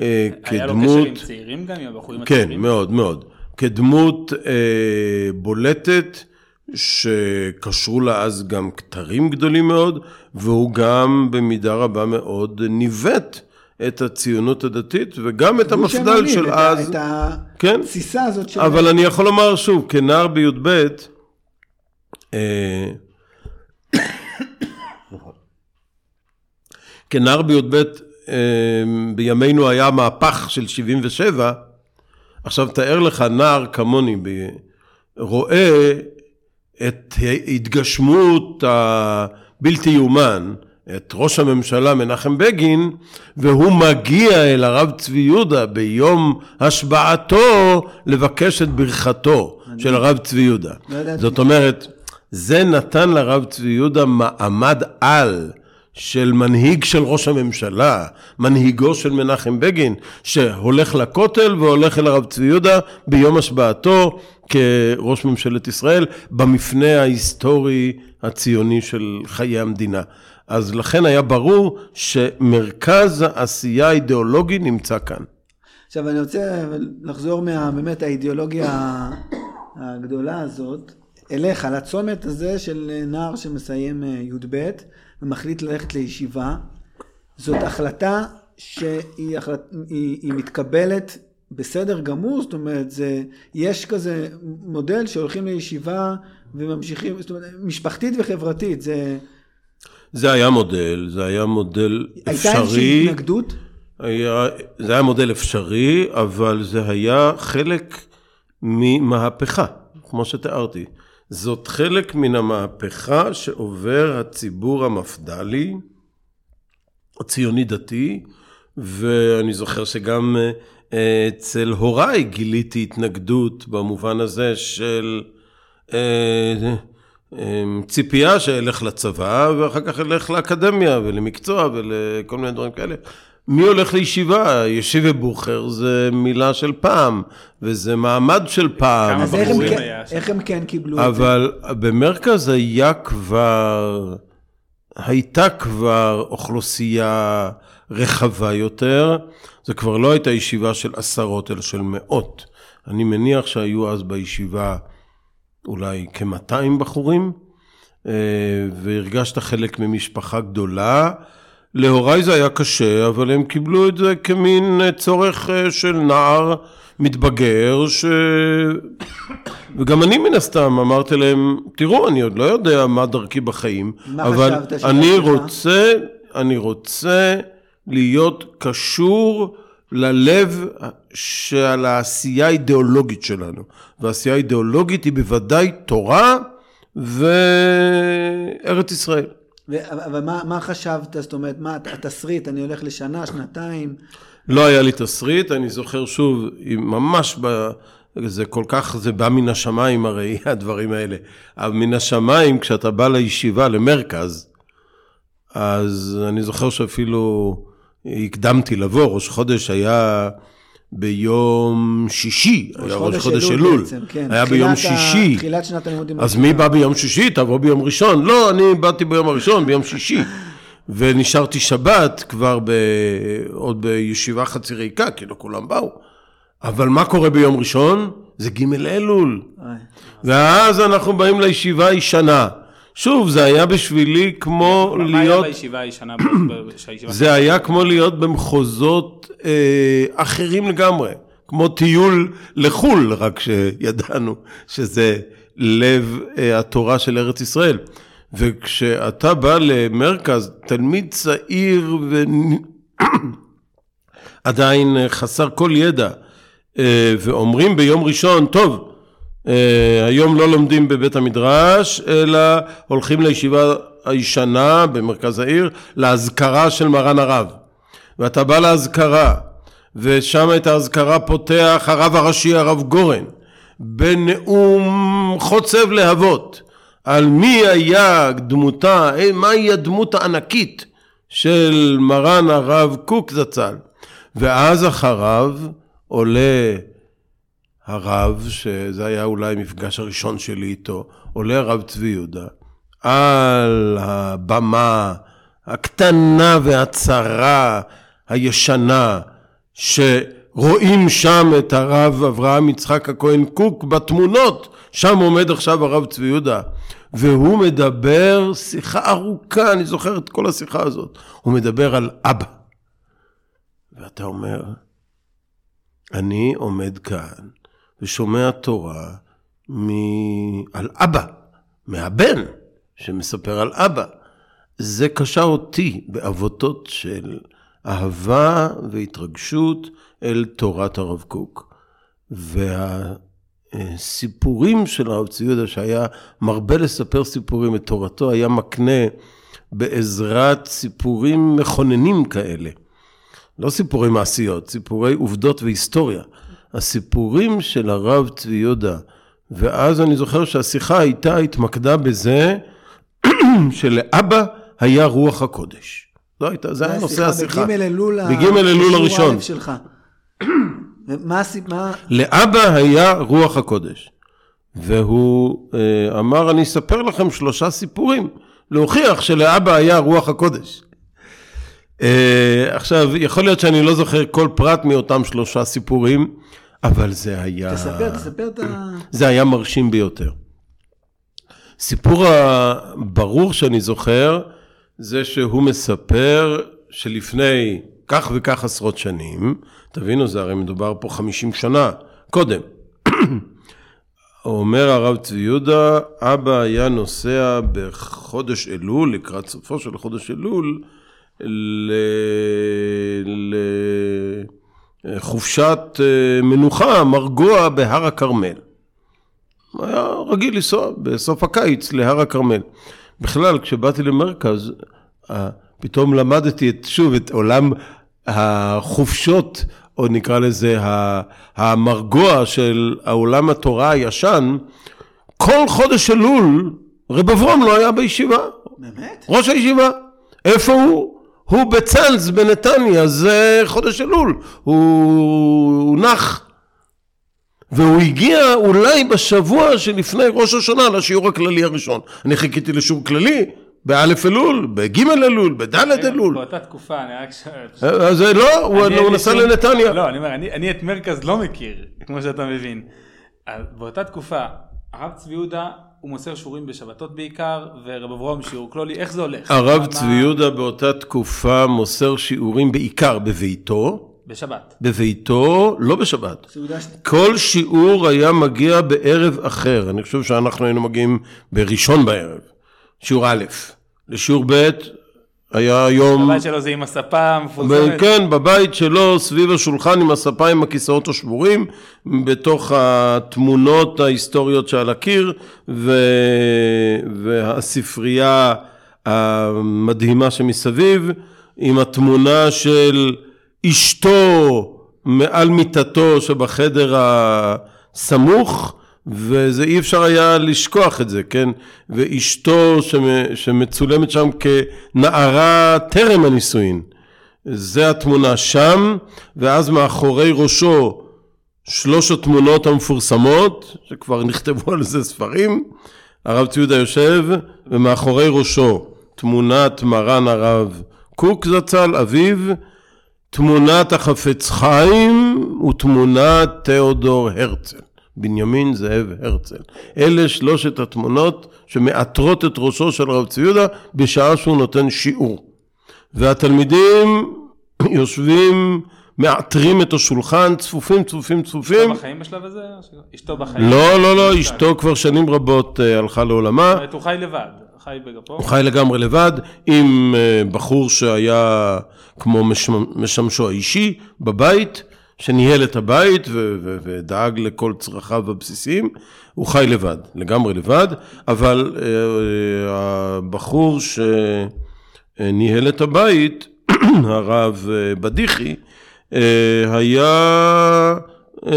אה, היה לו כדמות... קשר עם צעירים גם, עם הבחורים כן, הצעירים? מאוד מאוד. כדמות אה, בולטת, שקשרו לה אז גם כתרים גדולים מאוד, והוא גם במידה רבה מאוד ניווט את הציונות הדתית, וגם את המפד"ל של את אז. את כן. התסיסה הזאת של... אבל אני יכול לומר שוב, כנער בי"ב, אה, כנער בי"ב, בימינו היה מהפך של 77, עכשיו תאר לך נער כמוני, ב- רואה את התגשמות הבלתי יאומן, את ראש הממשלה מנחם בגין, והוא מגיע אל הרב צבי יהודה ביום השבעתו לבקש את ברכתו של הרב צבי יהודה. לא. זאת אומרת, זה נתן לרב צבי יהודה מעמד על של מנהיג של ראש הממשלה, מנהיגו של מנחם בגין, שהולך לכותל והולך אל הרב צבי יהודה ביום השבעתו כראש ממשלת ישראל, במפנה ההיסטורי הציוני של חיי המדינה. אז לכן היה ברור שמרכז העשייה האידיאולוגי נמצא כאן. עכשיו אני רוצה לחזור מה, באמת האידיאולוגיה הגדולה הזאת, אליך, לצומת הזה של נער שמסיים אה, י"ב ומחליט ללכת לישיבה. זאת החלטה שהיא החלט, היא, היא מתקבלת בסדר גמור, זאת אומרת, זה, יש כזה מודל שהולכים לישיבה וממשיכים, זאת אומרת, משפחתית וחברתית, זה... זה היה מודל, זה היה מודל הייתה איזושהי אפשרי. התנגדות? היה, זה היה מודל אפשרי, אבל זה היה חלק ממהפכה, כמו שתיארתי. זאת חלק מן המהפכה שעובר הציבור המפד"לי, הציוני דתי, ואני זוכר שגם אה, אצל הוריי גיליתי התנגדות במובן הזה של אה, אה, ציפייה שאלך לצבא ואחר כך אלך לאקדמיה ולמקצוע ולכל מיני דברים כאלה. מי הולך לישיבה? ישיבה בוכר זה מילה של פעם, וזה מעמד של פעם. אז איך הם, כן. איך הם כן קיבלו את זה? אבל במרכז היה כבר, הייתה כבר אוכלוסייה רחבה יותר, זה כבר לא הייתה ישיבה של עשרות, אלא של מאות. אני מניח שהיו אז בישיבה אולי כ-200 בחורים, אה, והרגשת חלק ממשפחה גדולה. להוריי זה היה קשה, אבל הם קיבלו את זה כמין אה, צורך אה, של נער מתבגר, ש... וגם אני מן הסתם אמרתי להם, תראו, אני עוד לא יודע מה דרכי בחיים, מה אבל אני? רוצה, אני רוצה להיות קשור ללב של העשייה האידיאולוגית שלנו. והעשייה האידיאולוגית היא בוודאי תורה וארץ ישראל. אבל מה, מה חשבת? זאת אומרת, מה התסריט? אני הולך לשנה, שנתיים? לא היה לי תסריט, אני זוכר שוב, ממש ב... זה כל כך, זה בא מן השמיים הרי, הדברים האלה. אבל מן השמיים, כשאתה בא לישיבה, למרכז, אז אני זוכר שאפילו הקדמתי לבוא, ראש חודש היה ביום שישי, היה ראש חודש אלול כן. היה ביום שישי. תחילת שנת הלימודים. אז. מי בא ביום שישי? תבוא ביום ראשון. לא, אני באתי ביום הראשון, ביום שישי. ונשארתי שבת כבר ב... עוד בישיבה חצי ריקה, כי לא כולם באו. אבל מה קורה ביום ראשון? זה ג' אלול. ואז אנחנו באים לישיבה הישנה. שוב, זה היה בשבילי כמו מה היה להיות... בישיבה הישנה? שהישיבה- זה היה כמו להיות במחוזות אה, אחרים לגמרי. כמו טיול לחו"ל, רק שידענו שזה לב אה, התורה של ארץ ישראל. וכשאתה בא למרכז, תלמיד צעיר ועדיין חסר כל ידע, אה, ואומרים ביום ראשון, טוב, היום לא לומדים בבית המדרש, אלא הולכים לישיבה הישנה במרכז העיר, לאזכרה של מרן הרב. ואתה בא לאזכרה, ושם את האזכרה פותח הרב הראשי הרב גורן, בנאום חוצב להבות, על מי היה דמותה, אה, מהי הדמות הענקית של מרן הרב קוק זצ"ל. ואז אחריו עולה הרב, שזה היה אולי המפגש הראשון שלי איתו, עולה הרב צבי יהודה, על הבמה הקטנה והצרה הישנה, שרואים שם את הרב אברהם יצחק הכהן קוק בתמונות, שם עומד עכשיו הרב צבי יהודה, והוא מדבר שיחה ארוכה, אני זוכר את כל השיחה הזאת, הוא מדבר על אבא. ואתה אומר, אני עומד כאן ושומע תורה מ... על אבא, מהבן שמספר על אבא. זה קשר אותי בעבותות של אהבה והתרגשות אל תורת הרב קוק. והסיפורים של הרב צבי יהודה, שהיה מרבה לספר סיפורים, את תורתו היה מקנה בעזרת סיפורים מכוננים כאלה. לא סיפורי מעשיות, סיפורי עובדות והיסטוריה. הסיפורים של הרב צבי יהודה, ואז אני זוכר שהשיחה הייתה, התמקדה בזה שלאבא היה רוח הקודש. זו הייתה, זה היה נושא השיחה. בג' אלול, בג' אלול הראשון. שלך. מה הסיבה? לאבא היה רוח הקודש. והוא אה, אמר, אני אספר לכם שלושה סיפורים, להוכיח שלאבא היה רוח הקודש. אה, עכשיו, יכול להיות שאני לא זוכר כל פרט מאותם שלושה סיפורים, אבל זה היה... תספר, תספר את ה... זה היה מרשים ביותר. סיפור הברור שאני זוכר, זה שהוא מספר שלפני כך וכך עשרות שנים, תבינו, זה הרי מדובר פה 50 שנה קודם. אומר הרב צבי יהודה, אבא היה נוסע בחודש אלול, לקראת סופו של חודש אלול, לחופשת אה, מנוחה, מרגוע בהר הכרמל. היה רגיל לנסוע בסוף הקיץ להר הכרמל. בכלל, כשבאתי למרכז, אה, פתאום למדתי את, שוב את עולם החופשות, או נקרא לזה המרגוע של העולם התורה הישן. כל חודש אלול, רב אברום לא היה בישיבה. באמת? ראש הישיבה. איפה הוא? הוא בצאנז בנתניה, זה חודש אלול. הוא, הוא נח. והוא הגיע אולי בשבוע שלפני ראש השנה לשיעור הכללי הראשון. אני חיכיתי לשיעור כללי באלף אלול, בגימל אלול, בדלת אלול. באותה תקופה, אני רק שואל. אז זה לא, הוא לי נסע לנתניה. לא, אני אומר, אני את מרכז לא מכיר, כמו שאתה מבין. באותה תקופה, הרב צבי יהודה, הוא מוסר שיעורים בשבתות בעיקר, ורב אברום שיעור כלולי, איך זה הולך? הרב מה- צבי יהודה באותה תקופה מוסר שיעורים בעיקר בביתו, בשבת. בביתו, לא בשבת. כל שיעור היה מגיע בערב אחר. אני חושב שאנחנו היינו מגיעים בראשון בערב, שיעור א', לשיעור ב', היה יום... הבית שלו זה עם הספה המפורסמת. כן, בבית שלו, סביב השולחן עם הספה עם הכיסאות השבורים, בתוך התמונות ההיסטוריות שעל הקיר, ו... והספרייה המדהימה שמסביב, עם התמונה של אשתו מעל מיטתו שבחדר הסמוך, וזה אי אפשר היה לשכוח את זה, כן? ואשתו שמצולמת שם כנערה טרם הנישואין. זה התמונה שם, ואז מאחורי ראשו שלוש התמונות המפורסמות, שכבר נכתבו על זה ספרים, הרב ציודה יושב, ומאחורי ראשו תמונת מרן הרב קוק זצ"ל, אביו, תמונת החפץ חיים ותמונת תיאודור הרצל. בנימין זאב הרצל. אלה שלושת התמונות שמעטרות את ראשו של רב צבי יהודה בשעה שהוא נותן שיעור. והתלמידים יושבים, מעטרים את השולחן, צפופים, צפופים, צפופים. אשתו בחיים בשלב הזה? אשתו בחיים? לא, לא, לא, אשתו כבר שנים רבות אה, הלכה לעולמה. זאת אומרת, הוא חי לבד. חי בגפו. הוא חי לגמרי לבד, עם אה, בחור שהיה כמו משמשו האישי בבית. שניהל את הבית ו- ו- ודאג לכל צרכיו הבסיסיים, הוא חי לבד, לגמרי לבד, אבל uh, הבחור שניהל את הבית, הרב אה, בדיחי, uh, היה uh,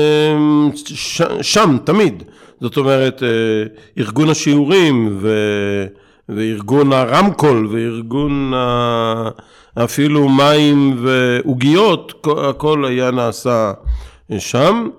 ש- שם תמיד. זאת אומרת, uh, ארגון השיעורים ו... וארגון הרמקול וארגון ה... אפילו מים ועוגיות, הכל היה נעשה שם,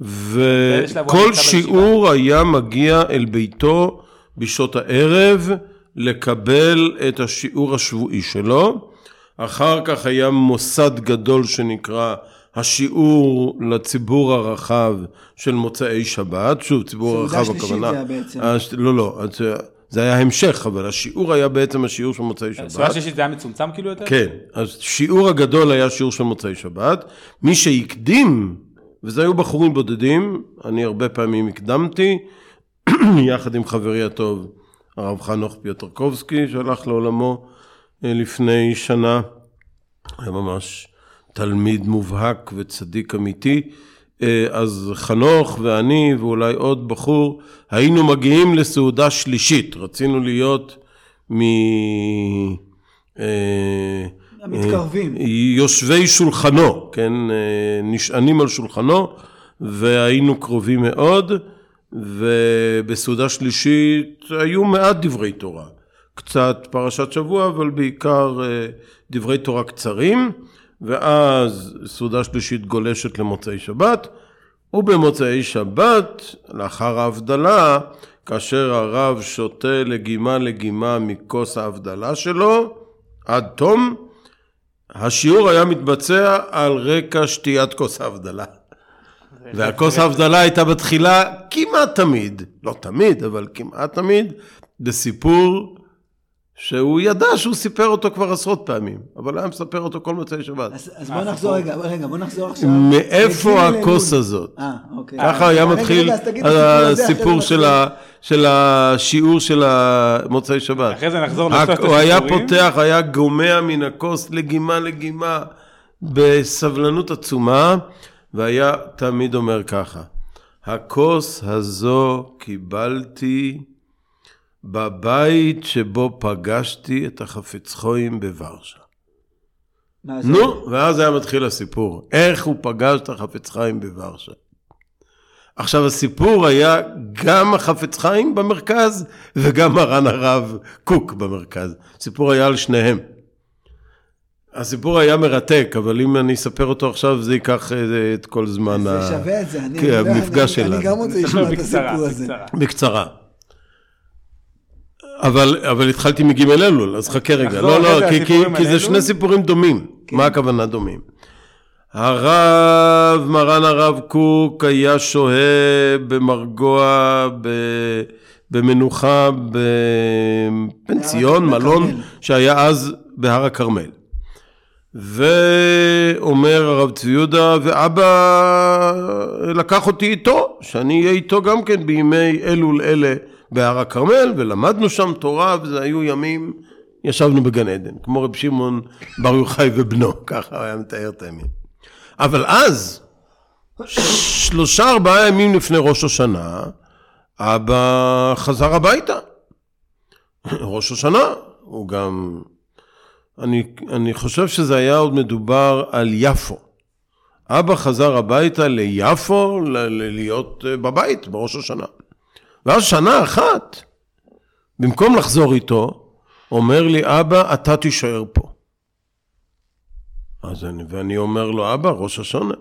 וכל שיעור היה מגיע אל ביתו בשעות הערב לקבל את השיעור השבועי שלו. אחר כך היה מוסד גדול שנקרא השיעור לציבור הרחב של מוצאי שבת, שוב ציבור הרחב הכוונה, סעודה שלישית זה היה בעצם. לא לא, זה היה המשך, אבל השיעור היה בעצם השיעור של מוצאי שבת. סעודה שלישית זה היה מצומצם כאילו יותר? כן, אז שיעור הגדול היה שיעור של מוצאי שבת. מי שהקדים, וזה היו בחורים בודדים, אני הרבה פעמים הקדמתי, יחד עם חברי הטוב, הרב חנוך פיוטרקובסקי, שהלך לעולמו אה, לפני שנה. היה ממש תלמיד מובהק וצדיק אמיתי. אה, אז חנוך ואני ואולי עוד בחור היינו מגיעים לסעודה שלישית, רצינו להיות מ... אה, המתקרבים. יושבי שולחנו, כן, אה, נשענים על שולחנו והיינו קרובים מאוד ובסעודה שלישית היו מעט דברי תורה, קצת פרשת שבוע אבל בעיקר דברי תורה קצרים ואז סעודה שלישית גולשת למוצאי שבת, ובמוצאי שבת, לאחר ההבדלה, כאשר הרב שותה לגימה לגימה מכוס ההבדלה שלו, עד תום, השיעור היה מתבצע על רקע שתיית כוס ההבדלה. והכוס ההבדלה הייתה בתחילה כמעט תמיד, לא תמיד, אבל כמעט תמיד, בסיפור שהוא ידע שהוא סיפר אותו כבר עשרות פעמים, אבל היה מספר אותו כל מוצאי שבת. אז, אז בוא נחזור רגע, רגע, בוא נחזור עכשיו. מאיפה הכוס. הזאת? אה, אוקיי. ככה היה מתחיל הסיפור של של השיעור של מוצאי שבת. אחרי זה נחזור לשלושת הוא היה. פותח, היה גומע מן הכוס לגימה לגימה בסבלנות עצומה, והיה תמיד אומר ככה, הכוס הזו קיבלתי בבית שבו פגשתי את החפץ חויים בוורשה. זה? נו, ואז היה מתחיל הסיפור, איך הוא פגש את החפץ חיים בוורשה. עכשיו הסיפור היה גם החפץ חיים במרכז וגם מרן הרב קוק במרכז. הסיפור היה על שניהם. הסיפור היה מרתק, אבל אם אני אספר אותו עכשיו זה ייקח אה, את כל זמן זה ה- שווה את זה. אני- כן, אני- המפגש אני- שלנו. אני גם רוצה לשמוע את הסיפור הזה. בקצרה. אבל, אבל התחלתי מג' אלול, אז חכה רגע. נחזור לא, לא, כי, כי, כי זה. שני סיפורים דומים. כן. מה הכוונה דומים? הרב, מרן הרב קוק היה שוהה במרגוע, ב, במנוחה בפנסיון, מלון. שהיה אז בהר הכרמל. ואומר הרב צבי יהודה, ואבא לקח אותי איתו, שאני אהיה איתו גם כן בימי אלול אלה בהר הכרמל, ולמדנו שם תורה, וזה היו ימים, ישבנו בגן עדן, כמו רב שמעון בר יוחאי ובנו, ככה היה מתאר את הימים. אבל אז, שלושה ארבעה ימים לפני ראש השנה, אבא חזר הביתה. ראש השנה, הוא גם... אני, אני חושב שזה היה עוד מדובר על יפו. אבא חזר הביתה ליפו להיות אה, בבית בראש השנה. ואז שנה אחת, במקום לחזור איתו, אומר לי, אבא, אתה תישאר פה. אז אני, ואני אומר לו, אבא, ראש. הוא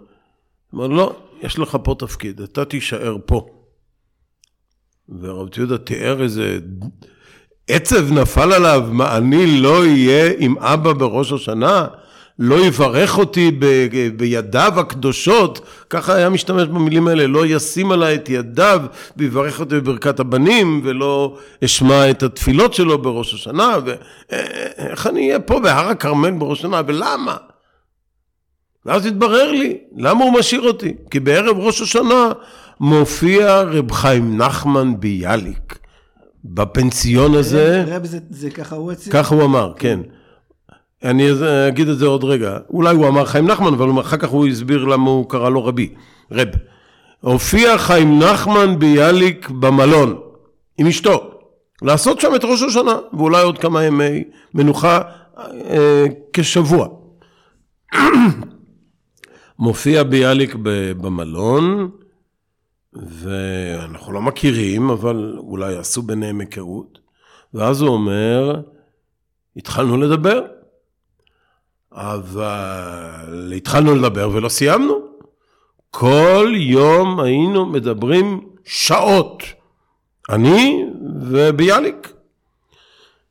אומר, לא, יש לך פה תפקיד, אתה תישאר פה. והרב ציודה תיאר איזה עצב נפל עליו, מה, אני לא אהיה עם אבא בראש השנה? לא יברך אותי ב- בידיו הקדושות, ככה היה משתמש במילים האלה, לא ישים עליי את ידיו ויברך אותי בברכת הבנים, ולא אשמע את התפילות שלו בראש השנה, ואיך אני אהיה פה בהר הכרמל בראש השנה, ולמה? ואז התברר לי, למה הוא משאיר אותי? כי בערב ראש השנה מופיע רב חיים נחמן ביאליק. בפנסיון הזה, רב זה, זה ככה הוא אצלי. ככה הוא אמר, כן. אני אגיד את זה עוד רגע. אולי הוא אמר חיים נחמן, אבל אחר כך הוא הסביר למה הוא קרא לו רבי, רב. הופיע חיים נחמן ביאליק במלון, עם אשתו, לעשות שם את ראש השנה, ואולי עוד כמה ימי מנוחה אה, כשבוע. מופיע ביאליק במלון, ואנחנו לא מכירים, אבל אולי עשו ביניהם היכרות, ואז הוא אומר, התחלנו לדבר, אבל התחלנו לדבר ולא סיימנו. כל יום היינו מדברים שעות, אני וביאליק.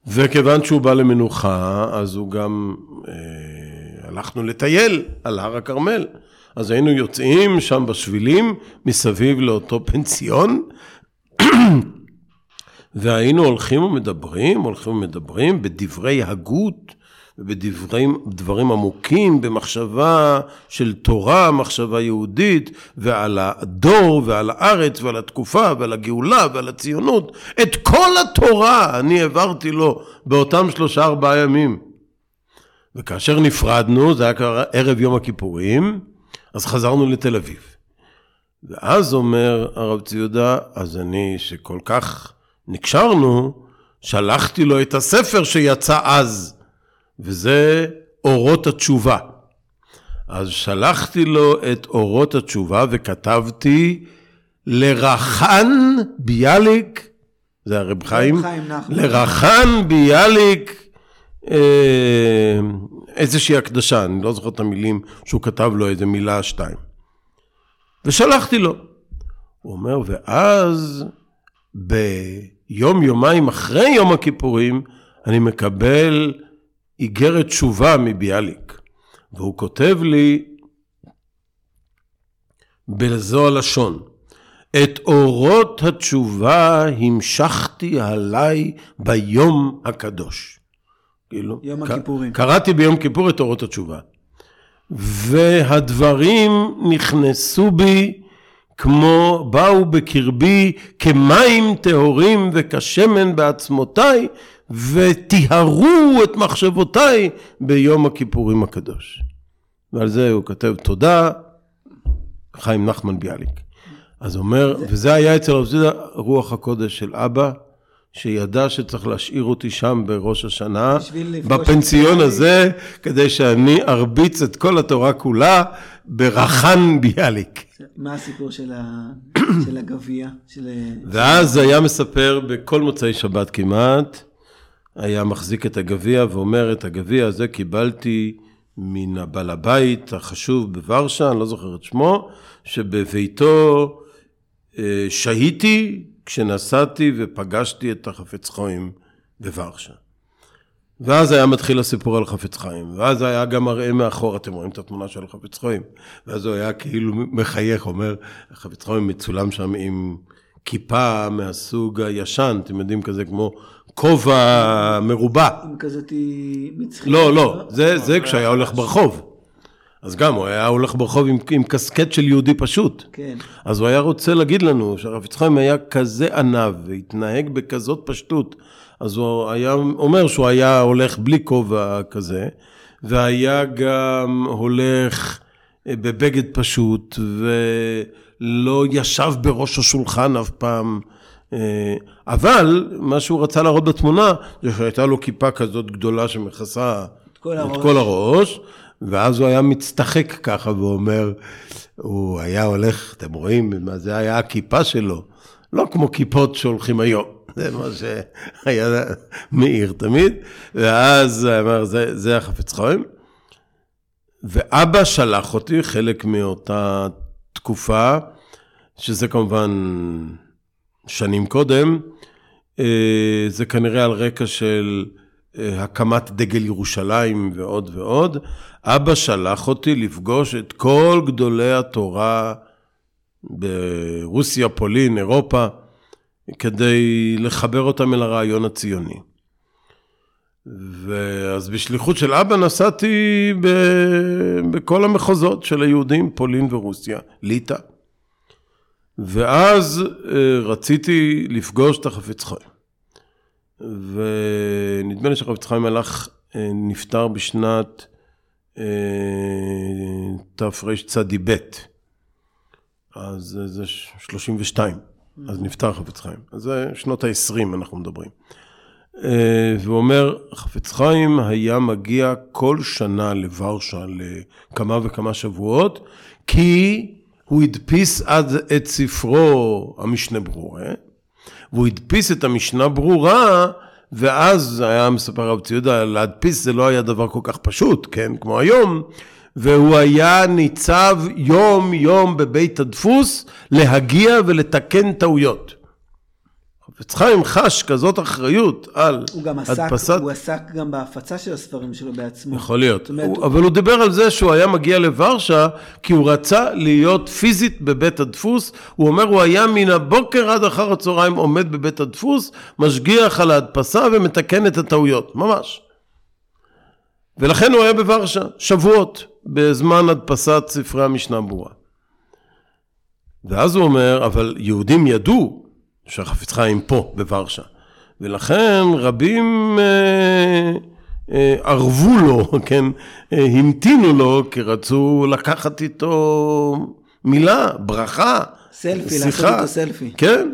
וכיוון שהוא בא למנוחה, אז הוא גם, אה, הלכנו לטייל על הר הכרמל. אז היינו יוצאים שם בשבילים מסביב לאותו פנסיון, והיינו הולכים ומדברים, הולכים ומדברים בדברי הגות ובדברים דברים עמוקים, במחשבה של תורה, מחשבה יהודית, ועל הדור ועל הארץ ועל התקופה ועל הגאולה ועל הציונות. את כל התורה אני העברתי לו באותם שלושה ארבעה ימים. וכאשר נפרדנו, זה היה כבר ערב יום הכיפורים, אז חזרנו לתל אביב. ואז אומר הרב ציודה, אז אני, שכל כך נקשרנו, שלחתי לו את הספר שיצא אז, וזה אורות התשובה. אז שלחתי לו את אורות התשובה וכתבתי לרחן ביאליק, זה הרב חיים, חיים נחמן. לרחן ביאליק, אה, איזושהי הקדשה, אני לא זוכר את המילים שהוא כתב לו איזה מילה שתיים. ושלחתי לו. הוא אומר, ואז ביום יומיים אחרי יום הכיפורים, אני מקבל איגרת תשובה מביאליק. והוא כותב לי בזו הלשון, את אורות התשובה המשכתי עליי ביום הקדוש. כאילו, יום ק- הכיפורים. קראתי ביום כיפור את אורות התשובה. והדברים נכנסו בי כמו באו בקרבי כמים טהורים וכשמן בעצמותיי וטיהרו את מחשבותיי ביום הכיפורים הקדוש. ועל זה הוא כותב תודה, חיים נחמן ביאליק. אז הוא אומר, וזה היה אצל הרב זידה רוח הקודש של אבא, שידע שצריך להשאיר אותי שם בראש השנה, בפנסיון. הזה, כדי שאני ארביץ את כל התורה כולה ברחן ביאליק. מה הסיפור של, ה... של הגביע? של... ואז היה מספר בכל מוצאי שבת כמעט, היה מחזיק את הגביע ואומר, את הגביע הזה קיבלתי מן הבעל הבית החשוב בוורשה, אני לא זוכר את שמו, שבביתו אה, שהיתי כשנסעתי ופגשתי את החפץ חיים בוורשה. ואז היה מתחיל הסיפור על חפץ חיים, ואז היה גם מראה מאחור, אתם רואים את התמונה של החפץ חיים, ואז הוא היה כאילו מחייך, אומר, החפץ חיים מצולם שם עם כיפה מהסוג הישן, אתם יודעים, כזה כמו כובע מרובע. עם כזאת מצחית. לא, לא, זה, זה כשהיה הולך ברחוב. אז גם, הוא היה הולך ברחוב עם, עם קסקט של יהודי פשוט. כן. אז הוא היה רוצה להגיד לנו שהרב יצחק היה כזה ענב והתנהג בכזאת פשטות. אז הוא היה אומר שהוא היה הולך בלי כובע כזה, והיה גם הולך אה, בבגד פשוט, ולא ישב בראש השולחן אף פעם. אה, אבל מה שהוא רצה להראות בתמונה, זה שהייתה לו כיפה כזאת גדולה שמכסה את כל את הראש. כל הראש, ואז הוא היה מצטחק ככה ואומר, הוא היה הולך, אתם רואים, מה זה היה הכיפה שלו, לא כמו כיפות שהולכים היום, זה מה שהיה מאיר תמיד, ואז הוא אמר, זה, זה החפץ חיים. ואבא שלח אותי, חלק מאותה תקופה, שזה כמובן שנים קודם, אה, זה כנראה על רקע של אה, הקמת דגל ירושלים ועוד ועוד. אבא שלח אותי לפגוש את כל גדולי התורה ברוסיה, פולין, אירופה, כדי לחבר אותם אל הרעיון הציוני. ואז בשליחות של אבא נסעתי ב... בכל המחוזות של היהודים, פולין ורוסיה, ליטא. ואז אה, רציתי לפגוש את החפץ חיים. ונדמה לי שהחפץ חיים הלך, אה, נפטר בשנת תרצ"ב. אז זה 32, אז נפטר חפץ חיים. אז זה שנות ה-20 אנחנו מדברים. אה, והוא אומר, חפץ חיים היה מגיע כל שנה לוורשה לכמה וכמה שבועות, כי הוא הדפיס אז את ספרו המשנה ברורה, והוא הדפיס את המשנה ברורה, ואז היה מספר הרב ציודה, להדפיס זה לא היה דבר כל כך פשוט, כן, כמו היום, והוא היה ניצב יום יום בבית הדפוס להגיע ולתקן טעויות. חיים חש כזאת אחריות על הוא גם עסק, הדפסת... הוא עסק גם בהפצה של הספרים שלו בעצמו. יכול להיות. אומרת, הוא, אבל הוא דיבר על זה שהוא היה מגיע לוורשה, כי הוא רצה להיות פיזית בבית הדפוס. הוא אומר, הוא היה מן הבוקר עד אחר הצהריים עומד בבית הדפוס, משגיח על ההדפסה ומתקן את הטעויות, ממש. ולכן הוא היה בוורשה, שבועות, בזמן הדפסת ספרי המשנה ברורה. ואז הוא אומר, אבל יהודים ידעו שהחפץ חיים פה, בוורשה. ולכן רבים אה, אה, ערבו לו, כן, אה, המתינו לו, כי רצו לקחת איתו מילה, ברכה, סלפי, לעשות שיחה. איתו סלפי. כן.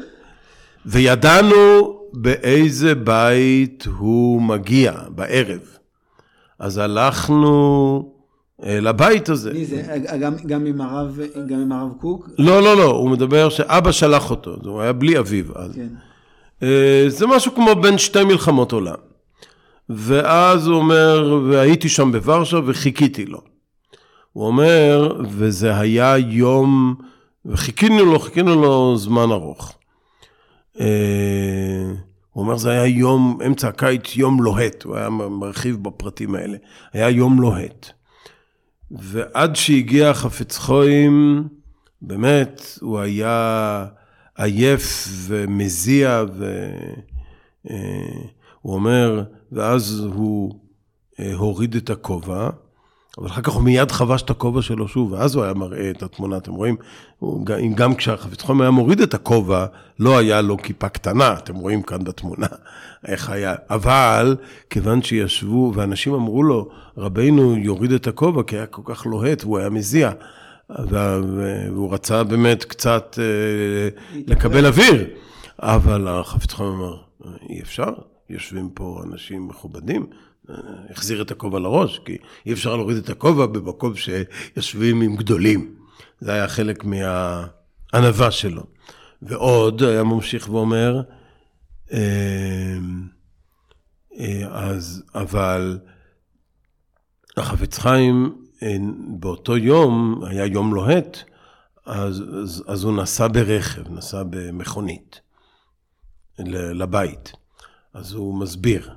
וידענו באיזה בית הוא מגיע בערב. אז הלכנו לבית הזה. מי זה? גם, גם, עם הרב, גם עם הרב קוק? לא, לא, לא, הוא מדבר שאבא שלח אותו, הוא היה בלי אביו אז. כן. אה, זה משהו כמו בין שתי מלחמות עולם. ואז הוא אומר, והייתי שם בוורשה וחיכיתי לו. הוא אומר, וזה היה יום, וחיכינו לו, חיכינו לו זמן ארוך. אה, הוא אומר, זה היה יום, אמצע הקיץ, יום לוהט, הוא היה מרחיב בפרטים האלה. היה יום לוהט. ועד שהגיע חפץ חיים, באמת, הוא היה עייף ומזיע, והוא אומר, ואז הוא אה, הוריד את הכובע, אבל אחר כך הוא מיד חבש את הכובע שלו שוב, ואז הוא היה מראה את התמונה, אתם רואים? הוא, גם- גם כשהחפץ חיים היה מוריד את הכובע, לא היה לו כיפה קטנה, אתם רואים כאן בתמונה איך היה. אבל כיוון שישבו, ואנשים אמרו לו, רבינו יוריד את הכובע, כי היה כל כך לוהט והוא היה מזיע. וה- והוא רצה באמת קצת אה, לקבל אוויר, אבל החפץ חיים אמר, אי אפשר, יושבים פה אנשים מכובדים, החזיר את הכובע לראש, כי אי אפשר להוריד את הכובע במקום שיושבים עם גדולים. זה היה חלק מהענווה שלו. ועוד, היה ממשיך ואומר, אה, אה, אז, אבל החפץ חיים, אה, באותו יום, היה יום לוהט, אז, אז, אז הוא נסע ברכב, נסע במכונית לבית. אז הוא מסביר.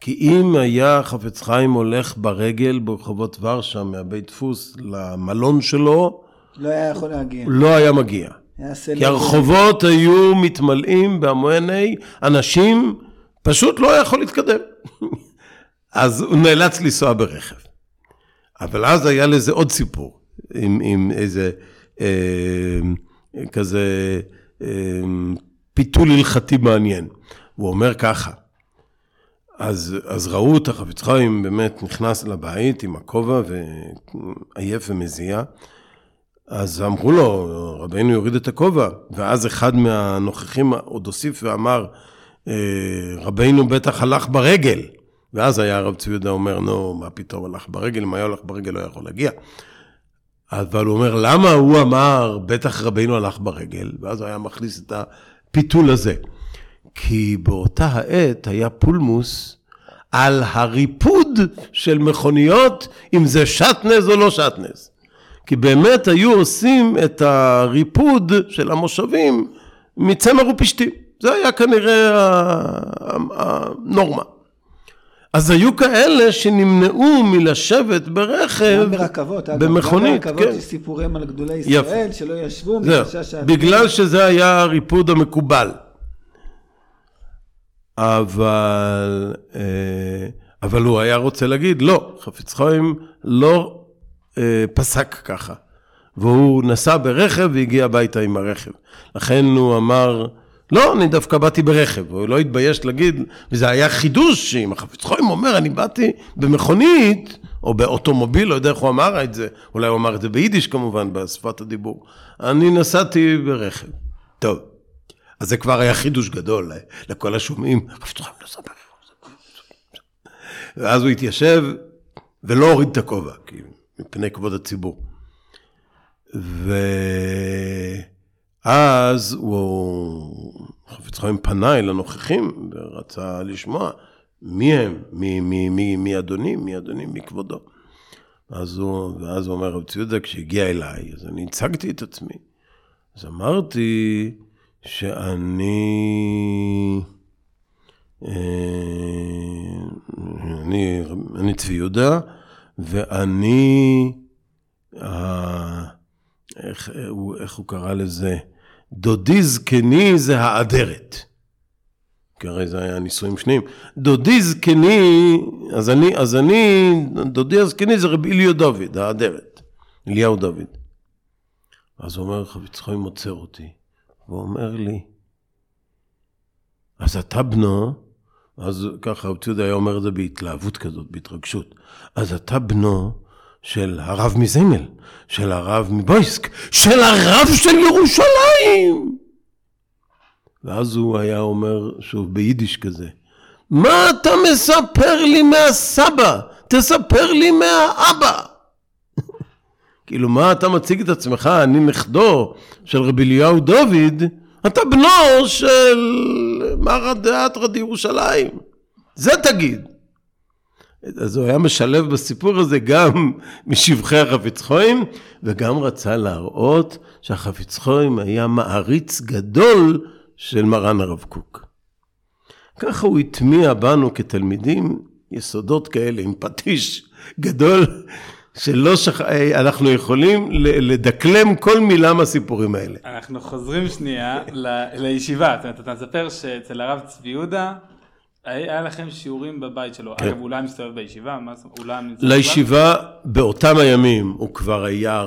כי אם היה חפץ חיים הולך ברגל ברחובות ורשה מהבית דפוס למלון שלו, לא היה יכול להגיע. לא היה מגיע. היה. כי הרחובות היו מתמלאים בהמוני אנשים, פשוט לא היה יכול להתקדם. אז הוא נאלץ לנסוע ברכב. אבל אז היה לזה עוד סיפור, עם, עם איזה אה, כזה אה, פיתול הלכתי מעניין. הוא אומר ככה, אז, אז ראו את החפץ חיים באמת נכנס לבית עם הכובע ועייף ומזיע. אז אמרו לו, רבינו יוריד את הכובע. ואז אחד מהנוכחים עוד הוסיף ואמר, "אה, רבינו בטח הלך ברגל. ואז היה הרב צבי יהודה אומר, נו, מה פתאום הלך ברגל? אם היה הולך ברגל לא יכול להגיע. אבל הוא אומר, למה הוא אמר, בטח רבינו הלך ברגל? ואז הוא היה מכניס את הפיתול הזה. כי באותה העת היה פולמוס על הריפוד של מכוניות, אם זה שטנז או לא שטנז. כי באמת היו עושים את הריפוד של המושבים מצמר ופשתים. זה היה כנראה הנורמה. אז היו כאלה שנמנעו מלשבת ברכב גם ברכבות, אגב, במכונית, גם ברכבות כן. יש סיפורים על גדולי. ישראל שלא ישבו זהו, שה- בגלל שזה היה הריפוד המקובל. אבל, אה, אבל הוא היה רוצה להגיד, לא, חפץ חיים לא אה, פסק ככה. והוא נסע ברכב והגיע הביתה עם הרכב. לכן הוא אמר, לא, אני דווקא באתי ברכב. הוא לא התבייש להגיד, וזה היה חידוש, שאם החפץ חיים אומר, אני באתי במכונית, או באוטומוביל, לא יודע איך הוא אמר את זה, אולי הוא אמר את זה ביידיש כמובן, בשפת הדיבור. אני נסעתי ברכב. טוב, אז זה כבר היה חידוש גדול לכל השומעים. ברכב. ואז הוא התיישב ולא הוריד את הכובע, כי מפני כבוד הציבור. ואז הוא, חפץ חיים פנה אל הנוכחים ורצה לשמוע מי הם, מי, מי, מי, מי אדוני, מי אדוני, מי כבודו. אז הוא, ואז הוא אומר, רב ציודה, כשהגיע אליי, אז אני הצגתי את עצמי. אז אמרתי שאני... אה, אני, אני צבי יהודה, ואני... אה, איך, איך הוא קרא לזה? דודי זקני זה האדרת. כי הרי זה היה נישואים שניים. דודי זקני, אז אני, אז אני, דודי הזקני זה רבי אליהו דוד, האדרת. אליהו דוד. אז הוא אומר, חפץ חיים עוצר אותי. והוא אומר לי, אז אתה בנו, אז ככה רב ציודה היה אומר את זה בהתלהבות כזאת, בהתרגשות. אז אתה בנו של הרב מזמל, של הרב מבויסק, של הרב של ירושלים! ואז הוא היה אומר, שוב ביידיש כזה, מה אתה מספר לי מהסבא? תספר לי מהאבא. כאילו, מה אתה מציג את עצמך? אני נכדו של רבי אליהו דוד, אתה בנו של מרא דאתרא דירושלים. זה תגיד. אז הוא היה משלב בסיפור הזה גם משבחי החפץ חיים, וגם רצה להראות שהחפץ חיים היה מעריץ גדול של מרן הרב קוק. ככה הוא הטמיע בנו כתלמידים יסודות כאלה עם פטיש גדול, שלא שכ... אנחנו יכולים לדקלם כל מילה מהסיפורים האלה. אנחנו חוזרים שנייה ל- לישיבה, זאת אומרת, אתה מספר שאצל הרב צבי יהודה, היה לכם שיעורים בבית שלו, כן. אגב, הוא לא מסתובב בישיבה, מה זאת אומרת, לא לישיבה באותם הימים הוא כבר היה...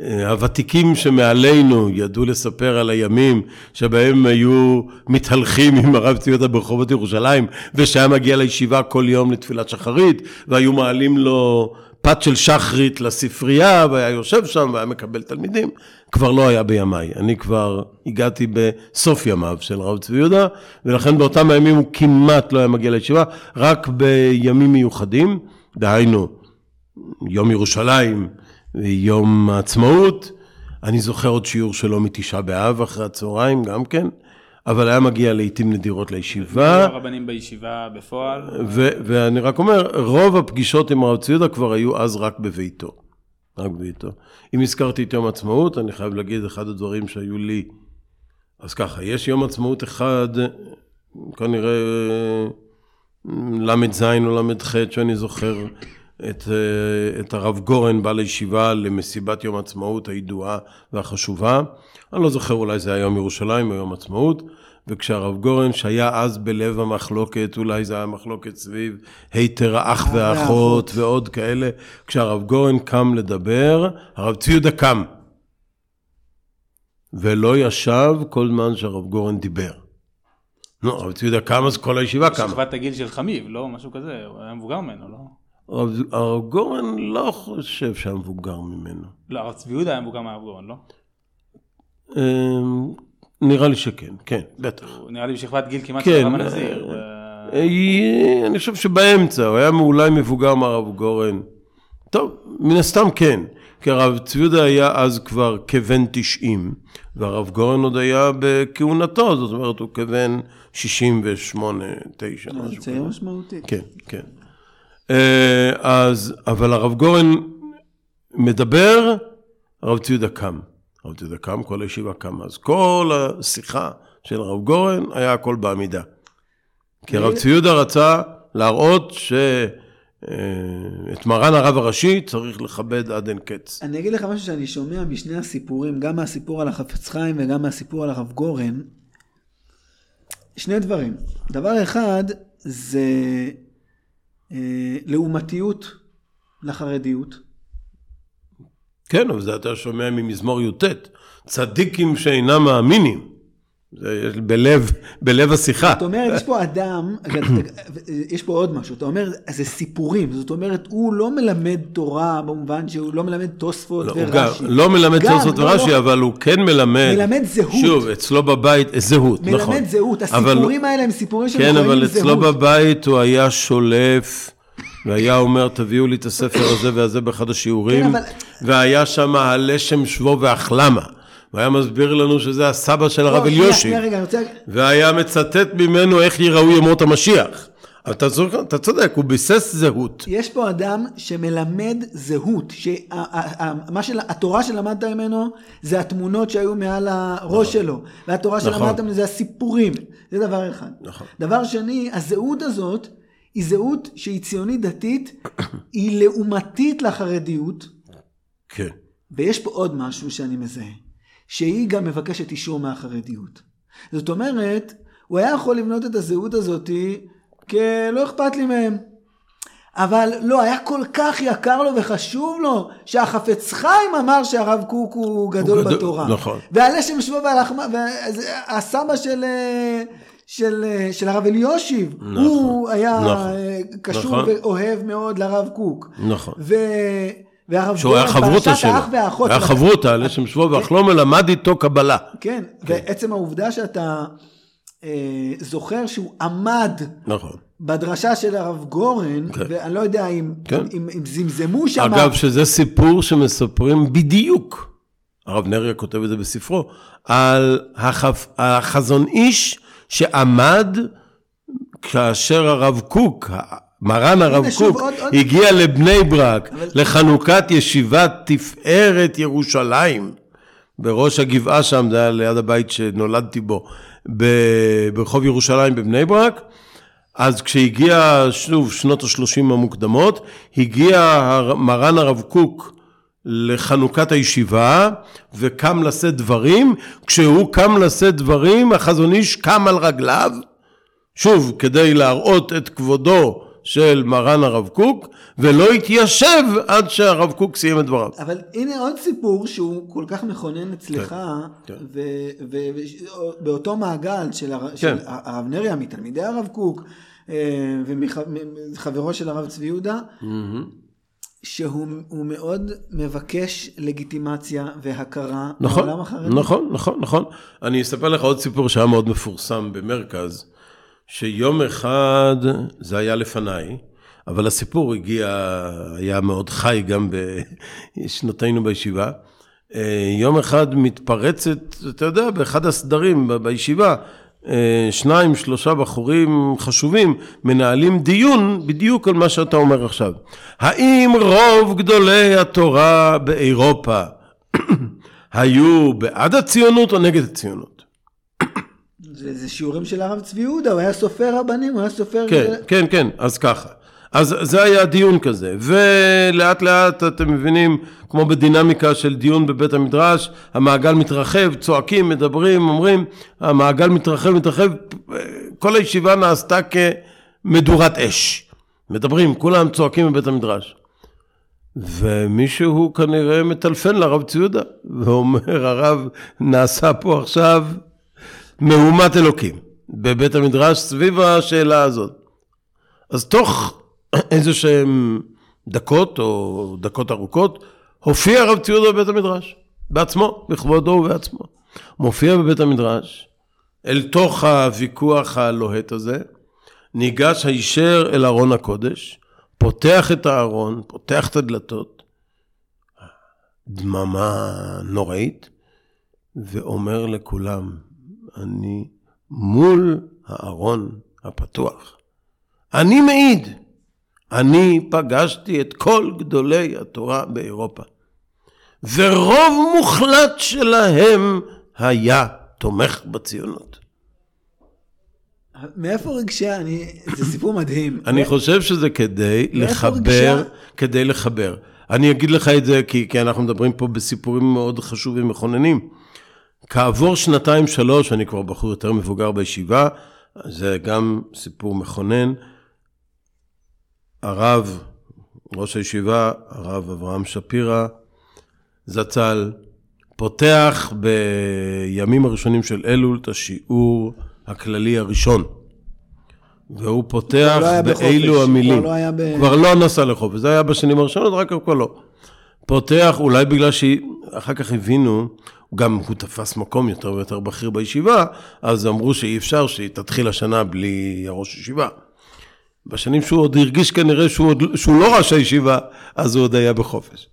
אה, הוותיקים שמעלינו ידעו לספר על הימים שבהם היו מתהלכים עם הרב ציודה ברחובות ירושלים ושהיה מגיע לישיבה כל יום לתפילת שחרית והיו מעלים לו פת של שחרית לספרייה והיה יושב שם והיה מקבל תלמידים כבר לא היה בימיי אני כבר הגעתי בסוף ימיו של הרב צבי יהודה ולכן באותם הימים הוא כמעט לא היה מגיע לישיבה רק בימים מיוחדים דהיינו יום ירושלים, יום העצמאות. אני זוכר עוד שיעור שלו מתשעה באב אחרי הצהריים גם כן, אבל היה מגיע לעיתים נדירות לישיבה, הרבנים בישיבה בפועל, ו- ואני רק אומר, רוב הפגישות עם הרב צבי יהודה כבר היו אז רק בביתו. רק בביתו. אם הזכרתי את יום העצמאות, אני חייב להגיד אחד הדברים שהיו לי. אז ככה, יש יום עצמאות אחד, כנראה ל"ז או ל"ח, שאני זוכר את, אה, את הרב גורן בא לישיבה למסיבת יום העצמאות הידועה והחשובה. אני לא זוכר, אולי זה היה יום ירושלים או יום עצמאות. וכשהרב גורן, שהיה אז בלב המחלוקת, אולי זה היה מחלוקת סביב היתר האח והאחות ועוד כאלה, כשהרב גורן קם לדבר, הרב צבי יהודה קם. ולא ישב כל זמן שהרב גורן דיבר. נו, הרב צבי יהודה קם אז כל הישיבה קמה. שכבת הגיל של חמיב, לא? משהו כזה, הוא היה מבוגר ממנו, לא? הרב, הרב גורן לא חושב שהיה מבוגר ממנו. לא, הרב צבי יהודה היה מבוגר מהרב גורן, לא? אמ, נראה לי שכן, כן, בטח. הוא נראה לי בשכבת גיל כמעט כן, של הרב הנזיר. אה, ו- אה, אני חושב שבאמצע, הוא היה אולי מבוגר מהרב גורן. טוב, מן הסתם כן, כי הרב צבי יהודה היה אז כבר כבן 90, והרב גורן עוד היה בכהונתו, זאת אומרת, הוא כבן 68, 9, זה משהו צעיר כזה. משמעותי. כן, כן. אה, אז, אבל הרב גורן מדבר, הרב צבי יהודה קם. הרב צבי יהודה קם, כל הישיבה קמה. אז כל השיחה של הרב גורן היה הכל בעמידה. כי הרב צבי יהודה רצה להראות שאת מרן הרב הראשי צריך לכבד עד אין קץ. אני אגיד לך משהו שאני שומע משני הסיפורים, גם מהסיפור על החפץ חיים וגם מהסיפור על הרב גורן. שני דברים. דבר אחד זה אה, לעומתיות לחרדיות. כן, אבל זה אתה שומע ממזמור י"ט, צדיקים שאינם מאמינים. זה יש בלב, בלב השיחה. זאת אומרת, יש פה אדם, יש פה עוד משהו, אתה אומר, זה סיפורים, זאת אומרת, הוא לא מלמד תורה במובן שהוא לא מלמד תוספות לא, ורש"י. לא מלמד גם, תוספות לא, ורש"י, לא. אבל הוא כן מלמד. מלמד זהות. שוב, אצלו בבית, אה, זהות, נכון. מלמד זהות, אבל- הסיפורים האלה הם סיפורים כן, שמוכנים אבל זהות. אצלו בבית הוא היה שולף, והיה אומר, תביאו לי את הספר הזה והזה באחד השיעורים, כן, אבל- והיה שם הלשם שבו והחלמה. והיה מסביר לנו שזה הסבא של הרב לא, אליושי. והיה מצטט ממנו איך ייראו ימות המשיח. אתה אתה צודק, הוא ביסס זהות. יש פה אדם שמלמד זהות, שמה של, התורה שלמדת ממנו זה התמונות שהיו מעל הראש שלו, והתורה נכון. שלמדת ממנו זה הסיפורים, זה דבר אחד. נכון. דבר שני, הזהות הזאת היא זהות שהיא ציונית דתית, היא לעומתית לחרדיות, כן. ויש פה עוד משהו שאני מזהה, שהיא גם מבקשת אישור מהחרדיות. זאת אומרת, הוא היה יכול לבנות את הזהות הזאתי כלא אכפת לי מהם. אבל לא, היה כל כך יקר לו וחשוב לו, שהחפץ חיים אמר שהרב קוק הוא גדול הוא גדול, בתורה. נכון. והלשם שבו והלחמה, והסבא של, אה, של, אה, של הרב אליושיב, נכון, הוא היה נכון, אה, קשור נכון. ואוהב מאוד לרב קוק. נכון. ו... והרב שהוא היה חברותא פרשת שלו. האח והאחות. היה חברותא, לשם שבו ואחלום למד איתו קבלה. כן, ועצם העובדה שאתה אה, זוכר שהוא עמד נכון. בדרשה של הרב גורן, כן. ואני לא יודע אם, כן. אם, אם זמזמו שם, אגב, שזה סיפור שמספרים בדיוק, הרב נריה כותב את זה בספרו, על. החזון איש שעמד כאשר הרב קוק, מרן הרב קוק, עוד- עוד- הגיע לבני ברק לחנוכת ישיבת תפארת ירושלים. בראש הגבעה שם, זה היה ליד הבית שנולדתי בו, ברחוב ירושלים בבני ברק. אז כשהגיע, שוב, שנות ה-30 המוקדמות, הגיע מרן הרב קוק לחנוכת הישיבה, וקם לשאת דברים. כשהוא קם לשאת דברים, החזון איש קם על רגליו, שוב, כדי להראות את כבודו של מרן הרב קוק, ולא התיישב עד שהרב קוק סיים את דבריו. אבל הנה עוד סיפור שהוא כל כך מכונן אצלך, כן. ובאותו מעגל של, הר... של הרב נריה, מתלמידי הרב קוק, אה, ומחברו של הרב צבי יהודה, שהוא הוא מאוד מבקש לגיטימציה והכרה נכון, בעולם החרדי. נכון, נכון, נכון. אני אספר לך עוד סיפור שהיה מאוד מפורסם במרכז, שיום אחד, זה היה לפניי, אבל הסיפור הגיע, היה מאוד חי גם בשנותינו בישיבה. אה, יום אחד מתפרצת, אתה יודע, באחד הסדרים בישיבה, שניים, שלושה בחורים חשובים מנהלים דיון בדיוק על מה שאתה אומר עכשיו. האם רוב גדולי התורה באירופה היו בעד הציונות או נגד הציונות? זה, זה שיעורים של הרב צבי יהודה, הוא היה סופר רבנים, הוא היה סופר... כן, כן, כן, אז ככה. אז זה היה דיון כזה, ולאט לאט אתם מבינים, כמו בדינמיקה של דיון בבית המדרש, המעגל מתרחב, צועקים, מדברים, אומרים, המעגל מתרחב, מתרחב, כל הישיבה נעשתה כמדורת אש. מדברים, כולם צועקים בבית המדרש. ומישהו כנראה מטלפן לרב צבי יהודה, ואומר, הרב, נעשה פה עכשיו מהומת אלוקים. בבית המדרש סביב השאלה הזאת. אז תוך איזה שהם דקות או דקות ארוכות, הופיע הרב ציודה בבית המדרש, בעצמו, בכבודו ובעצמו. מופיע בבית המדרש, אל תוך הוויכוח הלוהט הזה, ניגש הישר אל ארון הקודש, פותח את הארון, פותח את הדלתות, דממה נוראית, ואומר לכולם, אני מול הארון הפתוח. אני מעיד, אני פגשתי את כל גדולי התורה באירופה, ורוב מוחלט שלהם היה תומך בציונות. מאיפה רגשי, אני, זה סיפור מדהים. אני חושב שזה כדי לחבר, רגשה? כדי לחבר. אני אגיד לך את זה כי, כי אנחנו מדברים פה בסיפורים מאוד חשובים ומכוננים. כעבור שנתיים שלוש, אני כבר בחור יותר מבוגר בישיבה, זה גם סיפור מכונן. הרב, ראש הישיבה, הרב אברהם שפירא, זצ"ל, פותח בימים הראשונים של אלול את השיעור הכללי הראשון. והוא פותח לא בחופש, באילו כבר המילים. לא היה ב- כבר לא נסע לחופש, זה היה בשנים הראשונות, רק כבר לא. פותח, אולי בגלל שאחר כך הבינו, גם הוא תפס מקום יותר ויותר בכיר בישיבה, אז אמרו שאי אפשר שהיא תתחיל השנה בלי הראש ישיבה. בשנים שהוא עוד הרגיש כנראה שהוא, עוד, שהוא לא ראש הישיבה, אז הוא עוד היה בחופש.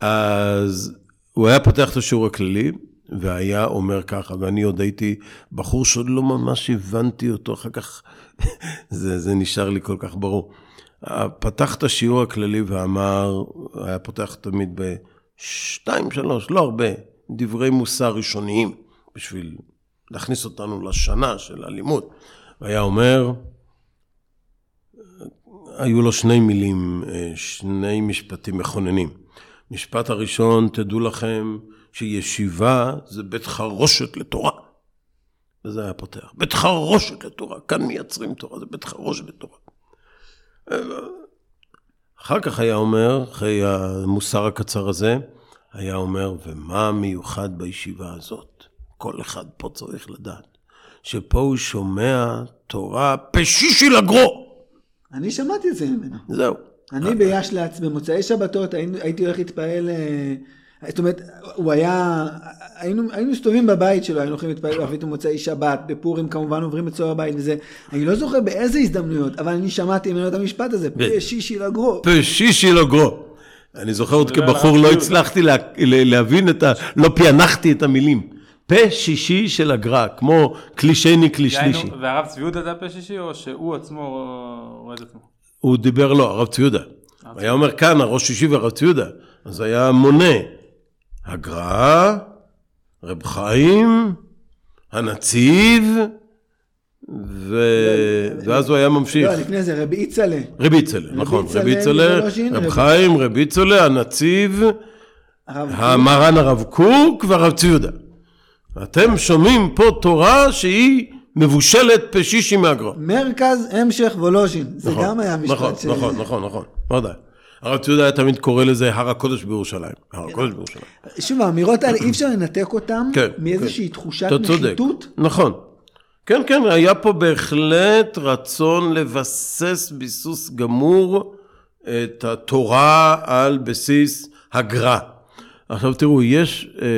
אז הוא היה פותח את השיעור הכללי, והיה אומר ככה, ואני עוד הייתי בחור שעוד לא ממש הבנתי אותו, אחר כך זה, זה נשאר לי כל כך ברור. פתח את השיעור הכללי ואמר, היה פותח תמיד בשתיים, שלוש, לא הרבה, דברי מוסר ראשוניים, בשביל להכניס אותנו לשנה של הלימוד. והיה אומר, היו לו שני מילים, אה, שני משפטים מכוננים. משפט הראשון, תדעו לכם שישיבה זה בית חרושת לתורה. וזה היה פותח. בית חרושת לתורה, כאן מייצרים תורה, זה בית חרושת לתורה. אחר כך היה אומר, אחרי המוסר הקצר הזה, היה אומר, ומה מיוחד בישיבה הזאת? כל אחד פה צריך לדעת, שפה הוא שומע תורה פשישי לגרו. אני שמעתי את זה ממנו. זהו. אני בישל"צ, במוצאי שבתות, הייתי הולך להתפעל, אה, זאת אומרת, הוא היה, היינו היינו מסתובבים בבית שלו, היינו הולכים להתפעל בערבית במוצאי שבת, בפורים כמובן עוברים אצלו בבית וזה, אני לא זוכר באיזה הזדמנויות, אבל אני שמעתי ממנו את המשפט הזה, שישי לגרו. פשישי לגרו. אני זוכר עוד לא כבחור לא. הצלחתי להבין את ה... לא פענחתי את המילים. פה שישי של הגר"א, כמו קלישני כלי שלישי. דהיינו, והרב צבי יהודה זה הפה שישי, או שהוא עצמו רואה את עצמו? הוא דיבר לא, הרב ציודה. הוא היה אומר כאן, הראש שישי והרב ציודה. אז היה מונה. הגר"א, רב חיים, הנציב, ו... ואז הוא היה ממשיך. לא, לפני זה, רבי יצלה. רבי יצלה, נכון, רבי יצלה, מוולוז'ין, רב חיים, רבי יצלה, הנציב, המרן הרב קוק והרב ציודה. אתם שומעים פה תורה שהיא מבושלת פשישי מהגר"א. מרכז המשך וולוז'ין, זה נכון, גם היה נכון, משפט ש... נכון, נכון, נכון, ודאי. הרב ציודה היה תמיד קורא לזה הר הקודש בירושלים. הר הקודש בירושלים. שוב, האמירות האלה, אי אפשר לנתק אותן כן, מאיזושהי תחושת אתה צודק. נחיתות. נכון. כן, כן, היה פה בהחלט רצון לבסס ביסוס גמור את התורה על בסיס הגר"א. עכשיו תראו, יש אה,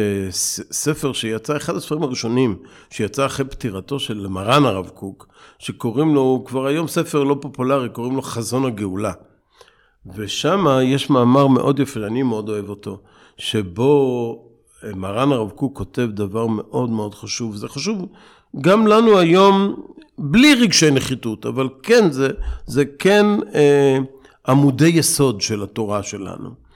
ספר שיצא, אחד הספרים הראשונים שיצא אחרי פטירתו של מרן הרב קוק, שקוראים לו, הוא כבר היום ספר לא פופולרי, קוראים לו חזון הגאולה. ושם יש מאמר מאוד יפה, אני מאוד אוהב אותו, שבו אה, מרן הרב קוק כותב דבר מאוד מאוד חשוב. זה חשוב גם לנו היום, בלי רגשי נחיתות, אבל כן, זה, זה כן אה, עמודי יסוד של התורה שלנו.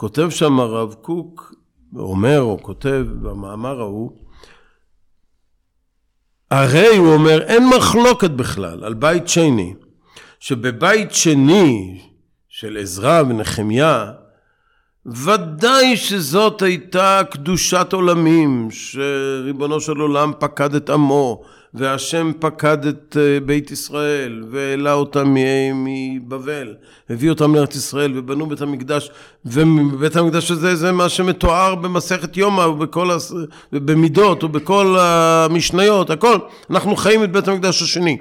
כותב שם הרב קוק, אומר או כותב במאמר ההוא, הרי הוא אומר, אין מחלוקת בכלל על בית שני, שבבית שני של עזרא ונחמיה, ודאי שזאת הייתה קדושת עולמים, שריבונו של עולם פקד את עמו, והשם פקד את אה, בית ישראל, והעלה אותם מבבל, הביא אותם לארץ ישראל, ובנו בית המקדש, ובית המקדש הזה זה מה שמתואר במסכת יומא, ובכל. במידות, ובכל המשניות, הכל. אנחנו חיים את בית המקדש השני.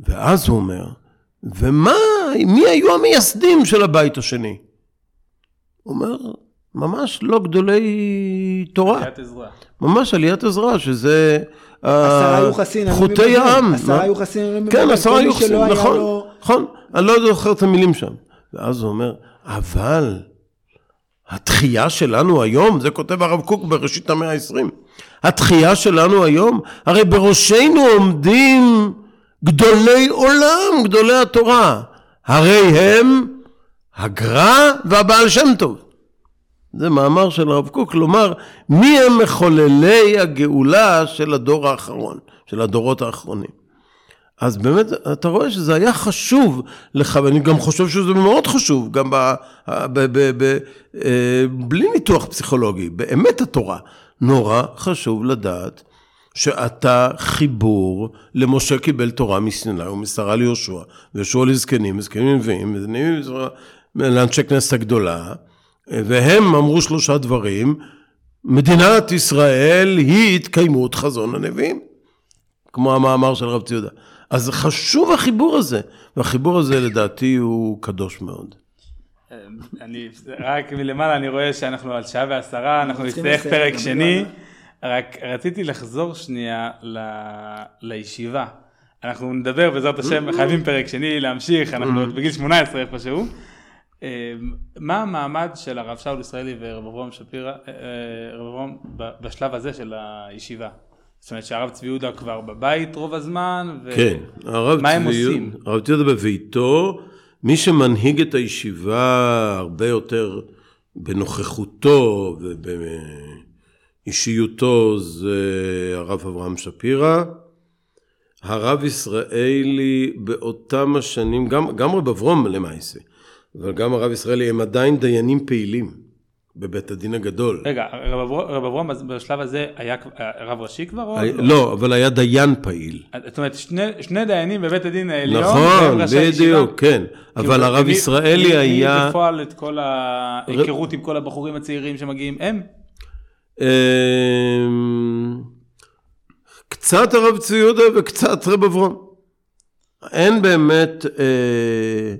ואז הוא אומר, ומה, מי היו המייסדים של הבית השני? הוא אומר, ממש לא גדולי תורה. עליית עזרא. ממש עליית עזרא, שזה עשרה יוחסין, אני חוטי. העם. עשרה אני מבלבל. כן, עשרה היה נכון, נכון. אני לא זוכר את המילים שם. ואז הוא אומר, אבל התחייה שלנו היום, זה כותב הרב קוק בראשית המאה ה-20, התחייה שלנו היום, הרי בראשנו עומדים גדולי עולם, גדולי התורה. הרי הם הגר"א והבעל שם טוב. זה מאמר של הרב קוק, לומר מי הם מחוללי הגאולה של הדור האחרון, של הדורות האחרונים. אז באמת, אתה רואה שזה היה חשוב לך, ואני גם חושב שזה מאוד חשוב, גם ב, ב, ב, ב, אה, בלי ניתוח פסיכולוגי, באמת התורה. נורא חשוב לדעת שאתה חיבור למשה קיבל תורה מסיני ומסרה ליהושע, ויהושע לזקנים, וזקנים לנביאים, לאנשי כנסת הגדולה, והם אמרו שלושה דברים, מדינת ישראל היא התקיימות חזון הנביאים. כמו המאמר של הרב ציודה. אז חשוב החיבור הזה, והחיבור הזה לדעתי הוא קדוש מאוד. אני, רק מלמעלה אני רואה שאנחנו על שעה ועשרה, אנחנו נצטרך פרק שני. מלמעלה. רק רציתי לחזור שנייה ל... לישיבה. אנחנו נדבר בעזרת השם, חייבים פרק שני להמשיך, אנחנו עוד בגיל 18 איפשהו. אה, מה המעמד של הרב שאול ישראלי ורב אברהם שפירא, אה, אה, רב אברהם, ב- בשלב הזה של הישיבה? זאת אומרת שהרב צבי יהודה כבר בבית רוב הזמן? ו... כן, הרב מה הם צבי עושים? הרב צבי יהודה בביתו, מי שמנהיג את הישיבה הרבה יותר בנוכחותו ובאישיותו זה הרב אברהם שפירא. הרב ישראלי באותם השנים, גם, גם רב אברום למעשה, אבל גם הרב ישראלי הם עדיין דיינים פעילים בבית הדין הגדול. רגע, רב אברהם בשלב הזה היה רב ראשי כבר? או היה- לא? לא, אבל היה דיין פעיל. זאת אומרת, שני, שני דיינים בבית הדין העליון, נכון? בדיוק, כן. אבל הרב מי- ישראלי מי- היה... מי בפועל את כל ההיכרות עם כל הבחורים הצעירים שמגיעים? הם? אמ, קצת הרב צבי יהודה וקצת רב אברום. אין באמת אה,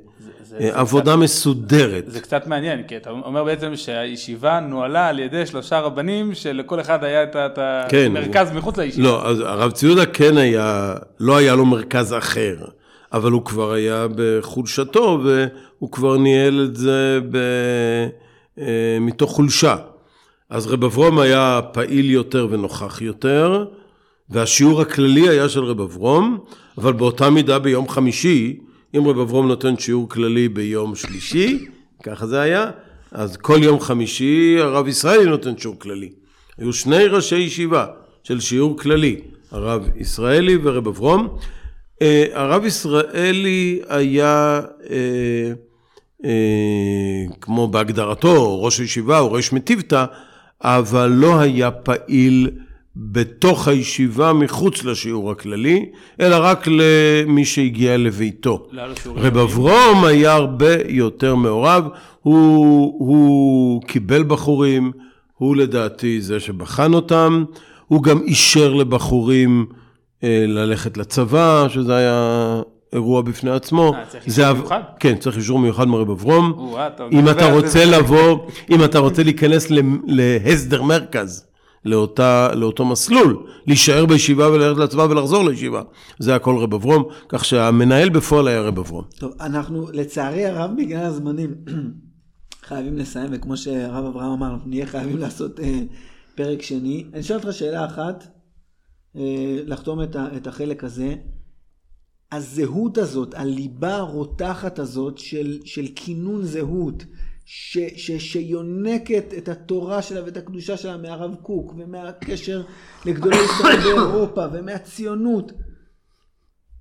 זה- אה, זה עבודה מסודרת. זה קצת מעניין, כי אתה אומר בעצם שהישיבה נוהלה על ידי שלושה רבנים, שלכל אחד היה את כן. המרכז מחוץ לישיבה. לא, אז הרב צבי יהודה כן היה, לא היה לו מרכז אחר, אבל הוא כבר היה בחולשתו, והוא כבר ניהל את זה ב, אה, מתוך חולשה. אז רב אברום היה פעיל יותר ונוכח יותר, והשיעור הכללי היה של רב אברום, אבל באותה מידה ביום חמישי, אם רב אברום נותן שיעור כללי ביום שלישי, ככה זה היה, אז כל יום חמישי הרב ישראלי נותן שיעור כללי. היו שני ראשי ישיבה של שיעור כללי, הרב ישראלי ורב אברום. אה, הרב ישראלי היה, אה, אה, כמו בהגדרתו, ראש הישיבה או ראש מטיבתא, אבל לא היה פעיל בתוך הישיבה מחוץ לשיעור הכללי, אלא רק למי שהגיע לביתו. רב אברום היה הרבה יותר מעורב, הוא, הוא קיבל בחורים, הוא לדעתי זה שבחן אותם, הוא גם אישר לבחורים אה, ללכת לצבא, שזה היה אירוע בפני עצמו. אה, צריך אישור מיוחד? כן, צריך אישור מיוחד מרב אברום. אתה אם אתה רוצה. לבוא, אם אתה רוצה להיכנס להסדר מרכז, לאותה, לאותו מסלול, להישאר בישיבה וללכת לצבא ולחזור לישיבה. זה הכל רב אברום, כך שהמנהל בפועל היה רב אברום. טוב, אנחנו לצערי הרב בגלל הזמנים חייבים לסיים, וכמו שהרב אברהם אמר, אנחנו נהיה חייבים לעשות אה, פרק שני. אני אשאל אותך שאלה אחת, אה, לחתום את, ה, את החלק הזה. הזהות הזאת, הליבה הרותחת הזאת של, של כינון זהות, ש, ש, שיונקת את התורה שלה ואת הקדושה שלה מהרב קוק ומהקשר לגדולי ישראל באירופה ומהציונות.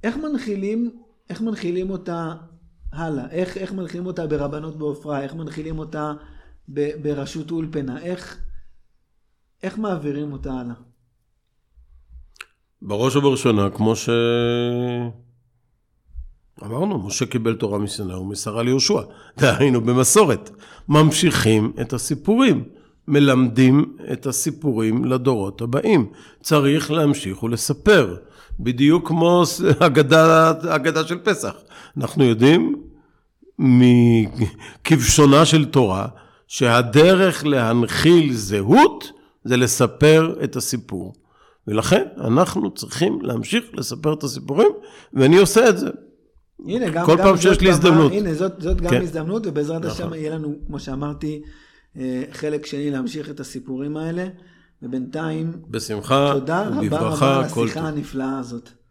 איך מנחילים, איך מנחילים אותה הלאה? איך, איך מנחילים אותה ברבנות בעופרה? איך מנחילים אותה ב, ברשות אולפנה? איך, איך מעבירים אותה הלאה? בראש ובראשונה, כמו ש... אמרנו, משה קיבל תורה מסיני ומסרה ליהושע. דהיינו, במסורת. ממשיכים את הסיפורים. מלמדים את הסיפורים לדורות הבאים. צריך להמשיך ולספר. בדיוק כמו אגדה, אגדה של פסח. אנחנו יודעים מכבשונה של תורה, שהדרך להנחיל זהות זה לספר את הסיפור. ולכן אנחנו צריכים להמשיך לספר את הסיפורים, ואני עושה את זה. הנה, גם, כל גם פעם שיש לי הזדמנות. הנה, זאת, זאת גם כן. הזדמנות, ובעזרת נכון. השם יהיה לנו, כמו שאמרתי, אה, חלק שני להמשיך את הסיפורים האלה, ובינתיים, בשמחה תודה רבה ובברכה, רבה על השיחה. הנפלאה הזאת.